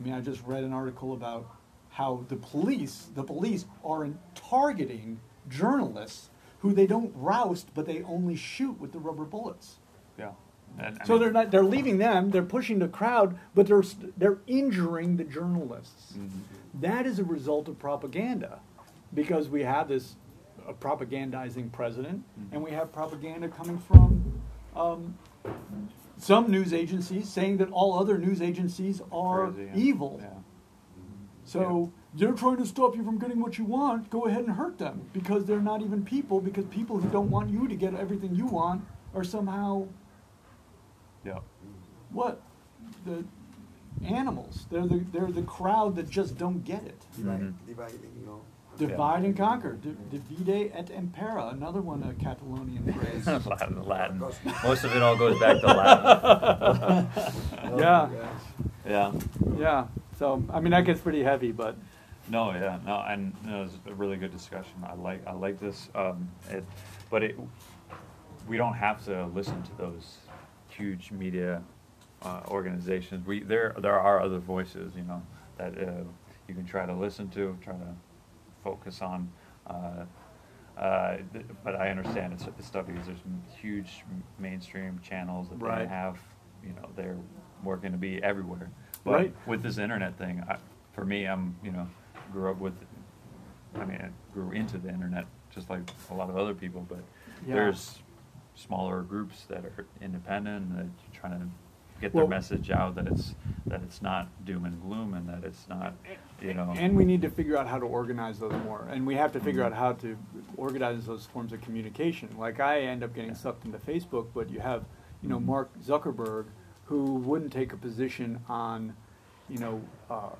I mean, I just read an article about how the police, the police are in targeting journalists who they don't roust, but they only shoot with the rubber bullets. Yeah. So mean- they're not they're leaving them, they're pushing the crowd, but they're they're injuring the journalists. Mhm. That is a result of propaganda, because we have this uh, propagandizing president, Mm-hmm. and we have propaganda coming from um, some news agencies saying that all other news agencies are Crazy, yeah. evil. Yeah. So they're trying to stop you from getting what you want. Go ahead and hurt them because they're not even people. Because people who don't want you to get everything you want are somehow Yeah. what the animals. They're the they're the crowd that just don't get it. Divide, Mhm. Dividing, you. Divide and conquer. Divide et impera. Another one, a Catalonian [laughs] phrase. Latin, Latin. Most of it all goes back to Latin. [laughs] Yeah. Yeah. yeah. So I mean that gets pretty heavy, but No, yeah, no, and no, it was a really good discussion. I like, I like this. Um, it, but it, we don't have to listen to those huge media uh, organizations. We there, there are other voices, you know, that uh, you can try to listen to, try to focus on. Uh, uh, th- but I understand it's, it's tough because there's huge mainstream channels that Right. they have, you know, they're working to be everywhere. But Right. with this internet thing, I, for me, I'm, you know, grew up with, I mean, I grew into the internet just like a lot of other people, but Yeah. there's smaller groups that are independent that are trying to get Well- their message out that it's that it's not doom and gloom and that it's not, you know. and we need to figure out how to organize those more, and we have to figure Mhm. out how to organize those forms of communication. Like I end up getting Yeah. sucked into Facebook, but you have, you know, Mhm. Mark Zuckerberg, who wouldn't take a position on, you know, uh,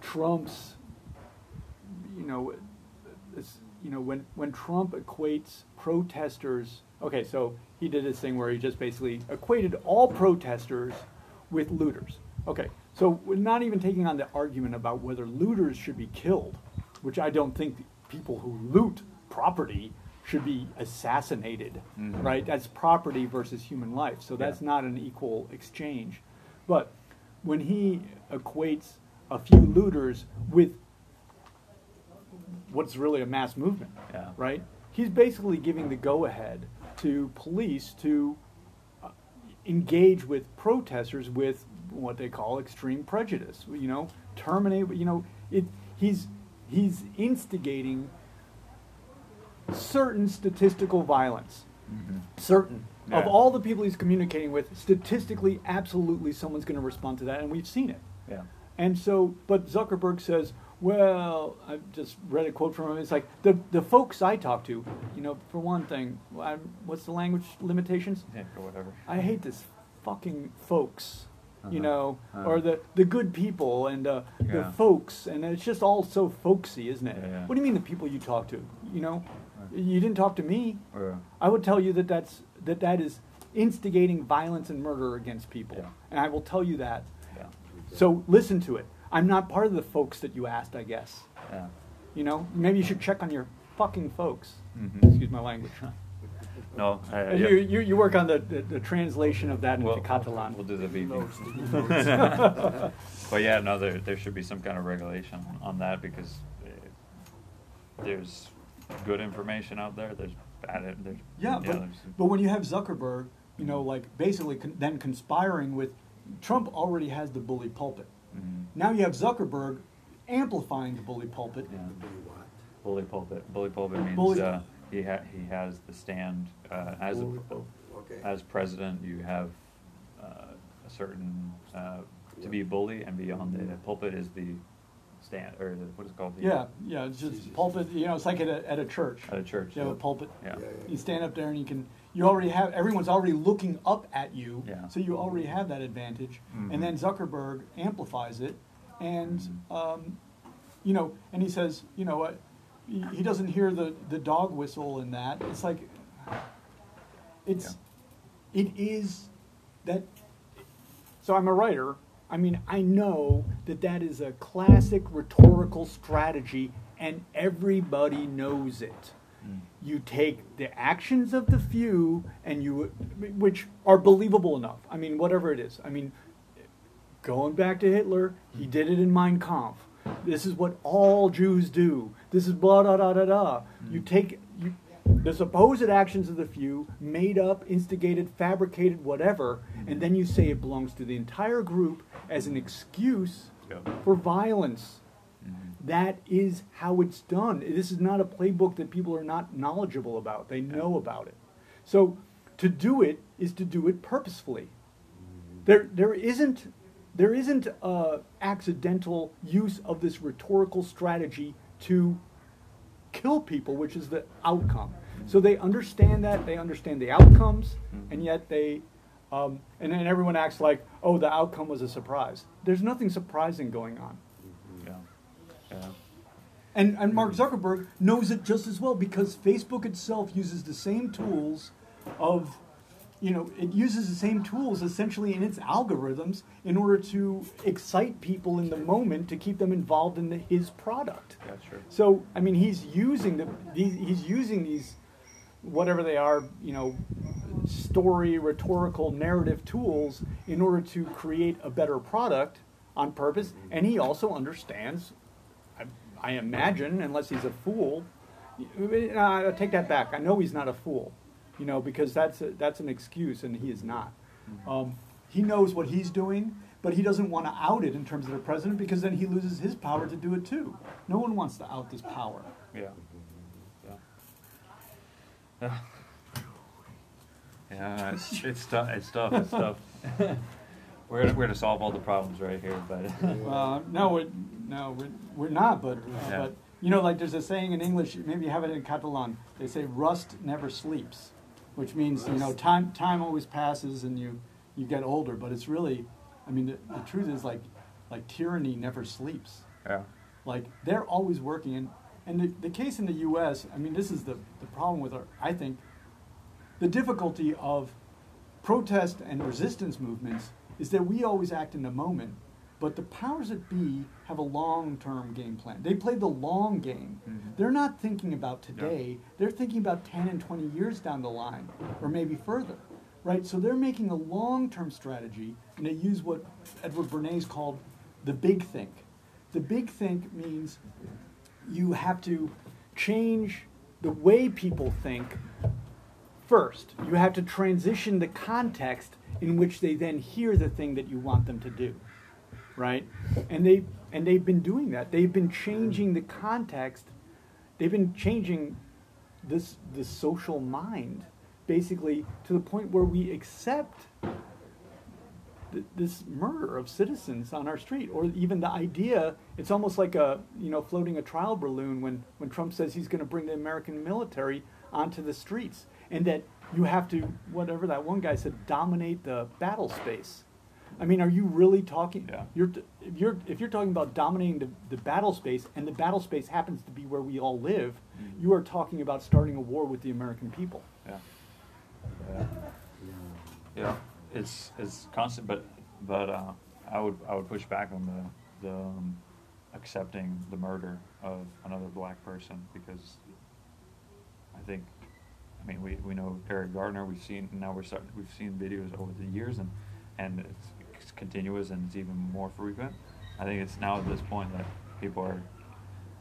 Trump's, you know, this, you know, when when Trump equates protesters. Okay, so he did this thing where he just basically equated all protesters with looters. Okay, so we're not even taking on the argument about whether looters should be killed, which I don't think people who loot property should be assassinated, Mhm. right? That's property versus human life, so that's Yeah. not an equal exchange. But when he equates a few looters with what's really a mass movement, Yeah. right? He's basically giving the go-ahead to police to uh, engage with protesters with what they call extreme prejudice. You know, terminate. You know, it. He's he's instigating certain statistical violence. Mhm. Certain of all the people he's communicating with, statistically, absolutely, someone's going to respond to that, and we've seen it. Yeah. And so, but Zuckerberg says, well, I just read a quote from him. It's like the the folks I talk to, you know, for one thing, I, what's the language limitations? Yeah, or whatever. I hate this fucking folks, you Uh-huh. know, Uh-huh. or the the good people and uh, the folks, and it's just all so folksy, isn't it? Yeah, yeah. What do you mean the people you talk to? You know, you didn't talk to me. I would tell you that that's that that is instigating violence and murder against people, Yeah. and I will tell you that. yeah. So listen to it. I'm not part of the folks that you asked, I guess. Yeah. You know, maybe you should check on your fucking folks. Mhm. Excuse my language. [laughs] No, I, I, you, you, you work on the, the, the translation of that into We'll- Catalan. We'll do the beeping. Notes, notes. But yeah, no, there, there should be some kind of regulation on that because uh, there's good information out there, there's bad, there's. Yeah, but, there's- but when you have Zuckerberg, you know, like basically con- then conspiring with Trump already has the bully pulpit. Mhm. Now you have Zuckerberg amplifying the bully pulpit. Yeah. Do you want? bully pulpit. Bully pulpit means Bully- uh, he ha- he has the stand uh, as a, okay. as president. You have uh, a certain uh, to be a bully, and beyond the pulpit is the stand or the, what is it called? The, Yeah, yeah, it's just pulpit, you know, it's like at a, at a church. At a church. You have a pulpit. Yeah. Yeah, yeah. You stand up there and you can, you already have, everyone's already looking up at you. Yeah. So you already have that advantage. Mhm. And then Zuckerberg amplifies it. And, Mhm. um, you know, and he says, you know what, he, he doesn't hear the, the dog whistle in that. It's like, it's, it is that so I'm a writer. I mean, I know that that is a classic rhetorical strategy, and everybody knows it. Mm. You take the actions of the few, and you, which are believable enough. I mean, whatever it is. I mean, going back to Hitler, he did it in Mein Kampf. This is what all Jews do. This is blah da da da da. Mm. You take you, the supposed actions of the few, made up, instigated, fabricated, whatever, and then you say it belongs to the entire group as an excuse Yep. for violence. Mhm. That is how it's done. This is not a playbook that people are not knowledgeable about. They know about it. So to do it is to do it purposefully. Mm-hmm. There, there isn't, there isn't a accidental use of this rhetorical strategy to kill people, which is the outcome. So they understand that, they understand the outcomes, and yet they, um, and then everyone acts like, oh, the outcome was a surprise. There's nothing surprising going on. Yeah. Yeah. And, and Mark Zuckerberg knows it just as well because Facebook itself uses the same tools of, you know, it uses the same tools essentially in its algorithms in order to excite people in the moment to keep them involved in the, his product. That's true. So, I mean, he's using the these, he's using these whatever they are, you know, story, rhetorical, narrative tools in order to create a better product on purpose. And he also understands, I, I imagine, unless he's a fool. I take that back. I know he's not a fool, you know, because that's a, that's an excuse, and he is not. Um, he knows what he's doing, but he doesn't want to out it in terms of the president because then he loses his power to do it too. No one wants to out this power. Yeah. Yeah. Yeah. Yeah, it's, [laughs] it's tough. It's tough. It's tough. [laughs] we're gonna, we're gonna solve all the problems right here, but [laughs] Uh, no, we're, no, we're, we're not. But uh, Yeah. but you know, like there's a saying in English. Maybe you have it in Catalan. They say "rust never sleeps," which means you know time time always passes and you you get older. But it's really, I mean, the, the truth is like like tyranny never sleeps. yeah. Like they're always working. And and the, the case in the U.S. I mean, this is the the problem with our. I think the difficulty of protest and resistance movements is that we always act in the moment, but the powers that be have a long-term game plan. They play the long game. Mhm. They're not thinking about today. They're thinking about 10 and 20 years down the line, or maybe further, right? So they're making a long-term strategy, and they use what Edward Bernays called the big think. The big think means you have to change the way people think first. You have to transition the context in which they then hear the thing that you want them to do. Right? And they and they've been doing that. They've been changing the context. They've been changing this this social mind basically to the point where we accept th- this murder of citizens on our street or even the idea it's almost like a you know floating a trial balloon when when Trump says he's going to bring the American military onto the streets and that you have to whatever that one guy said dominate the battle space I mean are you really talking Yeah. you're if you're if you're talking about dominating the, the battle space and the battle space happens to be where we all live Mhm. you are talking about starting a war with the American people Yeah. Yeah. Yeah. It's it's constant, but but uh, I would I would push back on the the um, accepting the murder of another black person because I think I mean we, we know Eric Garner we've seen now we're starting we've seen videos over the years and and it's continuous and it's even more frequent. I think it's now at this point that people are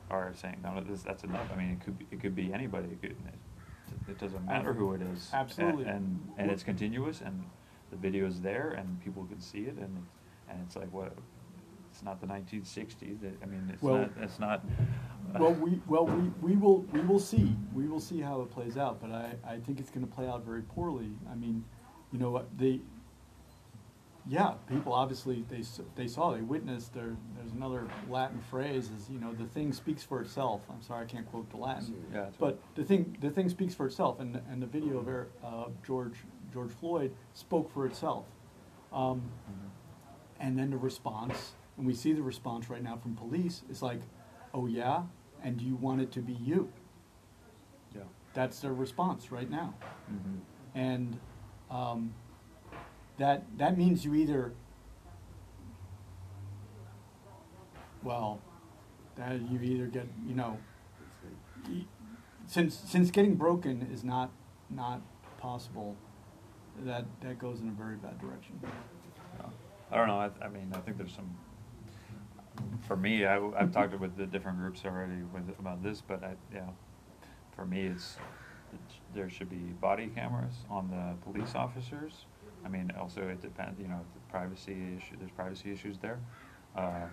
are saying no this that's enough. I mean it could be, it could be anybody. It, could, it, it doesn't matter who it is. Absolutely. And and, and it's continuous and the video is there and people can see it and and it's like what it's not the 1960s. It- I mean, it's Well- not. It's not. Uh, well, we, well, we, we will, we will see, we will see how it plays out, but I, I think it's gonna play out very poorly. I mean, you know, what, they, yeah, people obviously, they, they saw, they witnessed, there, there's another Latin phrase is, you know, the thing speaks for itself. I'm sorry, I can't quote the Latin. Yeah, But the thing, the thing speaks for itself, and, and the video of Eric, uh, George, George Floyd spoke for itself. Um, and then the response, and we see the response right now from police, is like, oh yeah, and do you want it to be you? Yeah. That's their response right now. mm-hmm. And um, that, that means you either, well, that you either get, you know, since, since getting broken is not, not possible, that, that goes in a very bad direction. Yeah. I don't know. I, I mean, I think there's some. For me, I, have talked with the different groups already with about this, but I, yeah, for me, it's there should be body cameras on the police officers. I mean, also it depends. You know, the privacy issue. There's privacy issues there. Uh,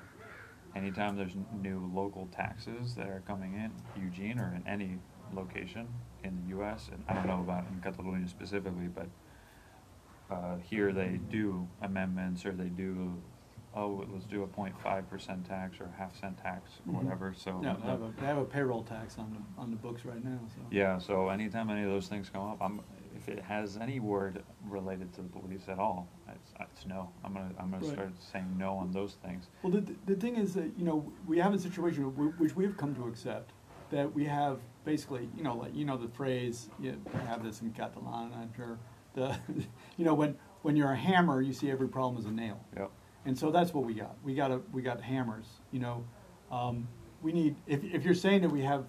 anytime there's new local taxes that are coming in Eugene or in any location in the U.S. and I don't know about in Catalonia specifically, but uh, here they do amendments or they do, oh, let's do a 0.5 percent tax or a half cent tax or Mhm. whatever, so. Yeah, they have a, they have a payroll tax on the, on the books right now, so. Yeah, so anytime any of those things come up, I'm, if it has any word related to the police at all, it's, it's no. I'm gonna, I'm gonna Right. start saying no on those things. Well, the, the thing is that, you know, we have a situation which we have come to accept, that we have basically, you know, like, you know, the phrase, you have this in Catalan, I'm sure, the, [laughs] you know, when, when you're a hammer, you see every problem as a nail. Yep. And so that's what we got. We got a, we got hammers, you know. Um, we need, if, if you're saying that we have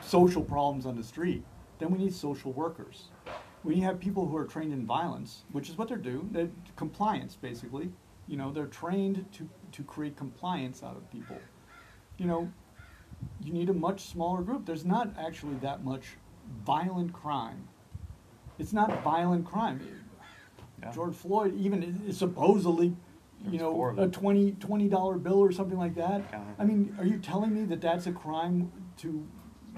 social problems on the street, then we need social workers. We have people who are trained in violence, which is what they're doing. They're compliance, basically. You know, they're trained to, to create compliance out of people. You know, you need a much smaller group. There's not actually that much violent crime. It's not violent crime. Yeah. George Floyd even is- supposedly, you know, a them. 20 twenty dollar bill or something like that. Counter. I mean, are you telling me that that's a crime to,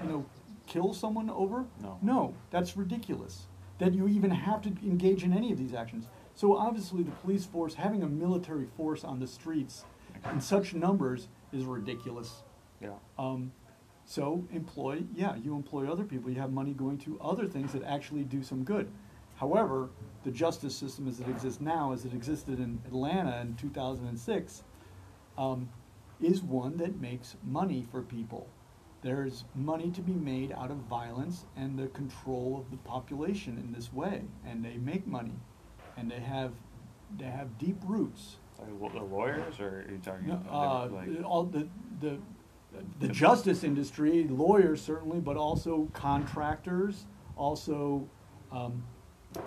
you know, kill someone over? No. No, that's ridiculous. That you even have to engage in any of these actions. So obviously, the police force having a military force on the streets in such numbers is ridiculous. Yeah. Um, so employ, yeah, you employ other people. You have money going to other things that actually do some good. However, the justice system as it exists now, as it existed in Atlanta in 2006, um, is one that makes money for people. There's money to be made out of violence and the control of the population in this way, and they make money, and they have they have deep roots. Like the lawyers, or are you talking No, about uh, like? all the, the, the justice industry, lawyers certainly, but also contractors, also, um,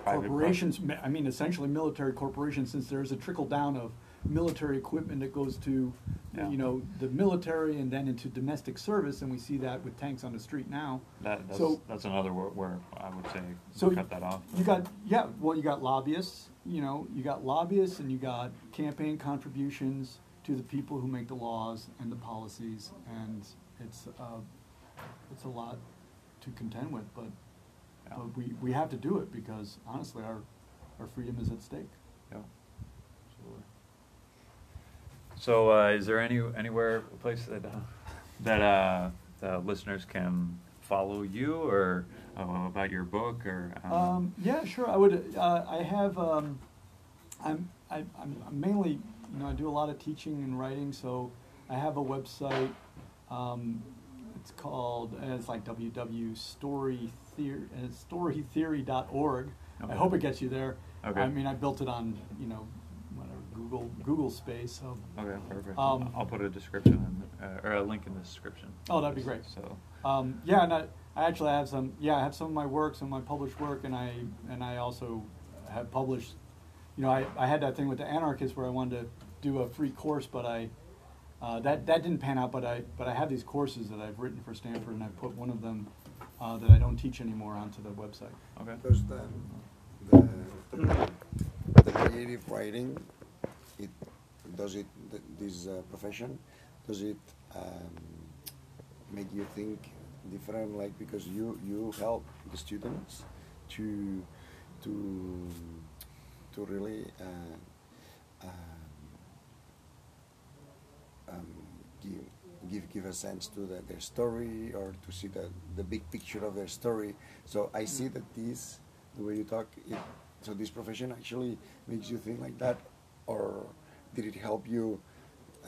corporations, I mean, essentially military corporations, since there's a trickle down of military equipment that goes to, Yeah. you know, the military and then into domestic service, and we see that with tanks on the street now. That, that's, So- that's another where, where I would say So cut that off. You got yeah, well, you got lobbyists. You know, you got lobbyists, and you got campaign contributions to the people who make the laws and the policies, and it's uh, it's a lot to contend with, but Yeah. but we, we have to do it because honestly, our our freedom is at stake. Yeah. So, uh, is there any anywhere a place that uh, that uh, the listeners can follow you or uh, about your book or? Um, yeah, sure. I would. Uh, I have. Um, I'm, I, I'm. I'm mainly. You know, I do a lot of teaching and writing, so I have a website. Um, it's called. It's like www.storytheory uh, Okay. I hope it gets you there. Okay. I mean, I built it on you know, Google Google space. So. Okay, perfect. Um, I'll put a description in, uh, or a link in the description. Oh, that'd be great. So, Um, yeah, and I, I actually have some. Yeah, I have some of my work, some of my published work, and I and I also have published. You know, I, I had that thing with the anarchists where I wanted to do a free course, but I uh, that that didn't pan out. But I but I have these courses that I've written for Stanford, and I put one of them uh, that I don't teach anymore onto the website. okay. Does the, the, the, the creative writing, it, does it, this uh, profession, does it um, make you think different, like because you you help the students to to to really uh, um, um, give give give a sense to the, their story or to see the the big picture of their story. So I see that this the way you talk, it, so this profession actually makes you think like that, or did it help you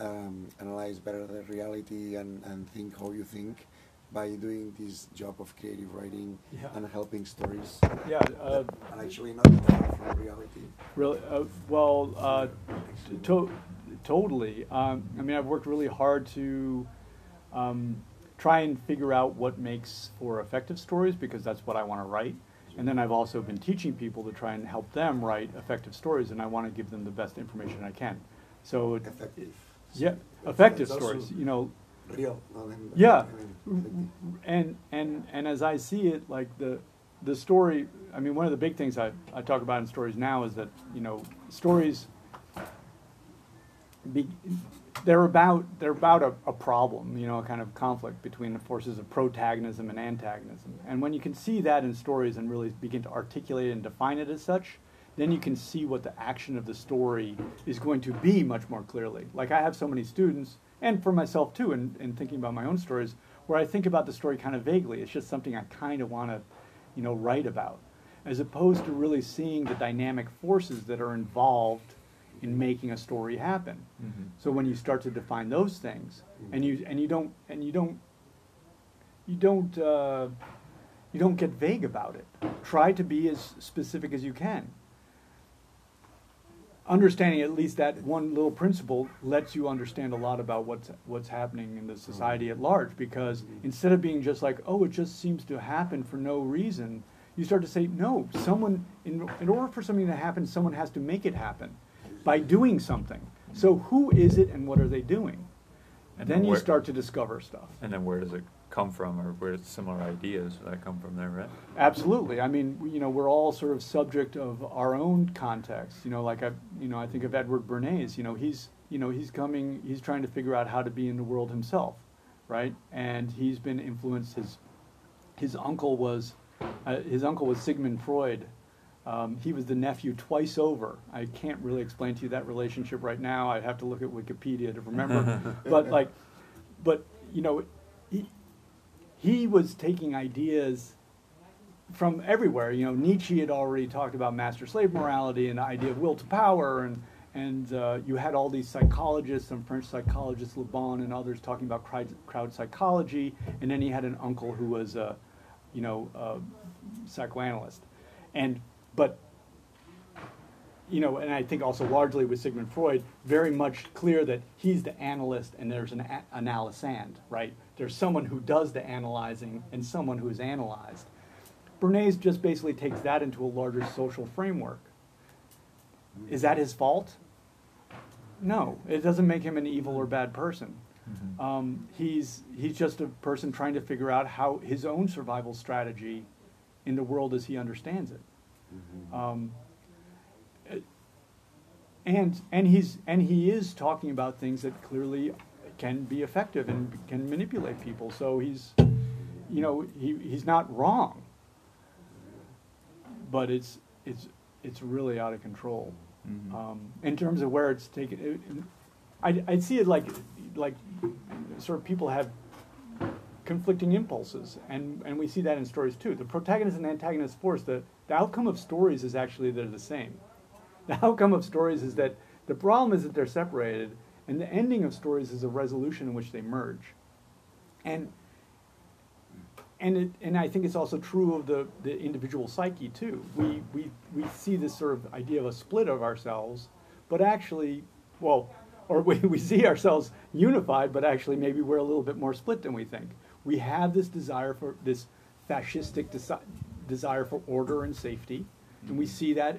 um, analyze better the reality and, and think how you think by doing this job of creative writing Yeah. and helping stories Yeah, uh, and actually not far from reality? Really, uh, well, uh, to- totally. Um, I mean, I've worked really hard to um, try and figure out what makes for effective stories because that's what I want to write. And then I've also been teaching people to try and help them write effective stories, and I want to give them the best information I can. So, it- Effective. yeah, effective also stories. You know, Real. yeah, and and and as I see it, like the the story. I mean, one of the big things I, I talk about in stories now is that you know stories. Be, they're about they're about a, a problem, you know, a kind of conflict between the forces of protagonism and antagonism. And when you can see that in stories and really begin to articulate and define it as such, then you can see what the action of the story is going to be much more clearly. Like I have so many students, and for myself too, in, in thinking about my own stories, where I think about the story kind of vaguely. It's just something I kind of want to, you know, write about, as opposed to really seeing the dynamic forces that are involved in making a story happen. Mhm. So when you start to define those things, and you and you don't and you don't you don't uh, you don't get vague about it. Try to be as specific as you can. Understanding at least that one little principle lets you understand a lot about what's what's happening in the society at large. Because mm-hmm. instead of being just like, oh, it just seems to happen for no reason, you start to say, no, someone in in order for something to happen, someone has to make it happen by doing something. So who is it and what are they doing? And then you where- start to discover stuff. And then where does it come from, or where similar ideas that come from there, right? Absolutely. I mean, you know, we're all sort of subject of our own context. You know, like I, you know, I think of Edward Bernays. You know, he's, you know, he's coming, he's trying to figure out how to be in the world himself, right? And he's been influenced. His, his uncle was, uh, his uncle was Sigmund Freud. Um, he was the nephew twice over. I can't really explain to you that relationship right now. I'd have to look at Wikipedia to remember. [laughs] but like, but you know, he was taking ideas from everywhere. You know, Nietzsche had already talked about master-slave morality and the idea of will to power, and and uh, you had all these psychologists, some French psychologists, Le Bon and others, talking about crowd, crowd psychology. And then he had an uncle who was a, you know, a psychoanalyst, and but you know, and I think also largely with Sigmund Freud, very much clear that he's the analyst and there's an a- analysand, right? There's someone who does the analyzing and someone who is analyzed. Bernays just basically takes that into a larger social framework. Is that his fault? No, it doesn't make him an evil or bad person. Mhm. Um, he's he's just a person trying to figure out how his own survival strategy in the world as he understands it. Um, it- and and he's and he is talking about things that clearly can be effective and can manipulate people. So he's, you know, he he's not wrong. But it's it's it's really out of control. Mhm. Um, in terms of where it's taken, it, I I see it like like sort of people have conflicting impulses, and, and we see that in stories too. The protagonist and antagonist force, the, the outcome of stories is actually they're the same. The outcome of stories is that the problem is that they're separated, and the ending of stories is a resolution in which they merge. And and it, and I think it's also true of the, the individual psyche too. We, we we see this sort of idea of a split of ourselves, but actually, well, or [laughs] we, we see ourselves unified, but actually maybe we're a little bit more split than we think. We have this desire for this fascistic desi- desire for order and safety, and we see that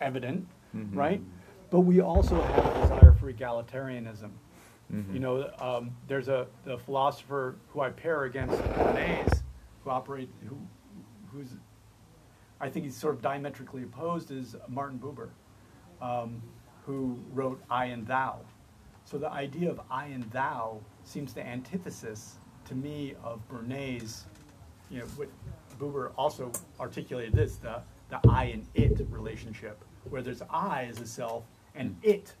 evident, Mhm. right? But we also have a desire for egalitarianism. Mhm. You know, um, there's a the philosopher who I pair against Bernays, who operate who who's I think he's sort of diametrically opposed is Martin Buber, um, who wrote I and Thou. So the idea of I and thou seems the antithesis to me of Bernays, you know, what Buber also articulated this, the, the I and it relationship, where there's I as a self and mm. it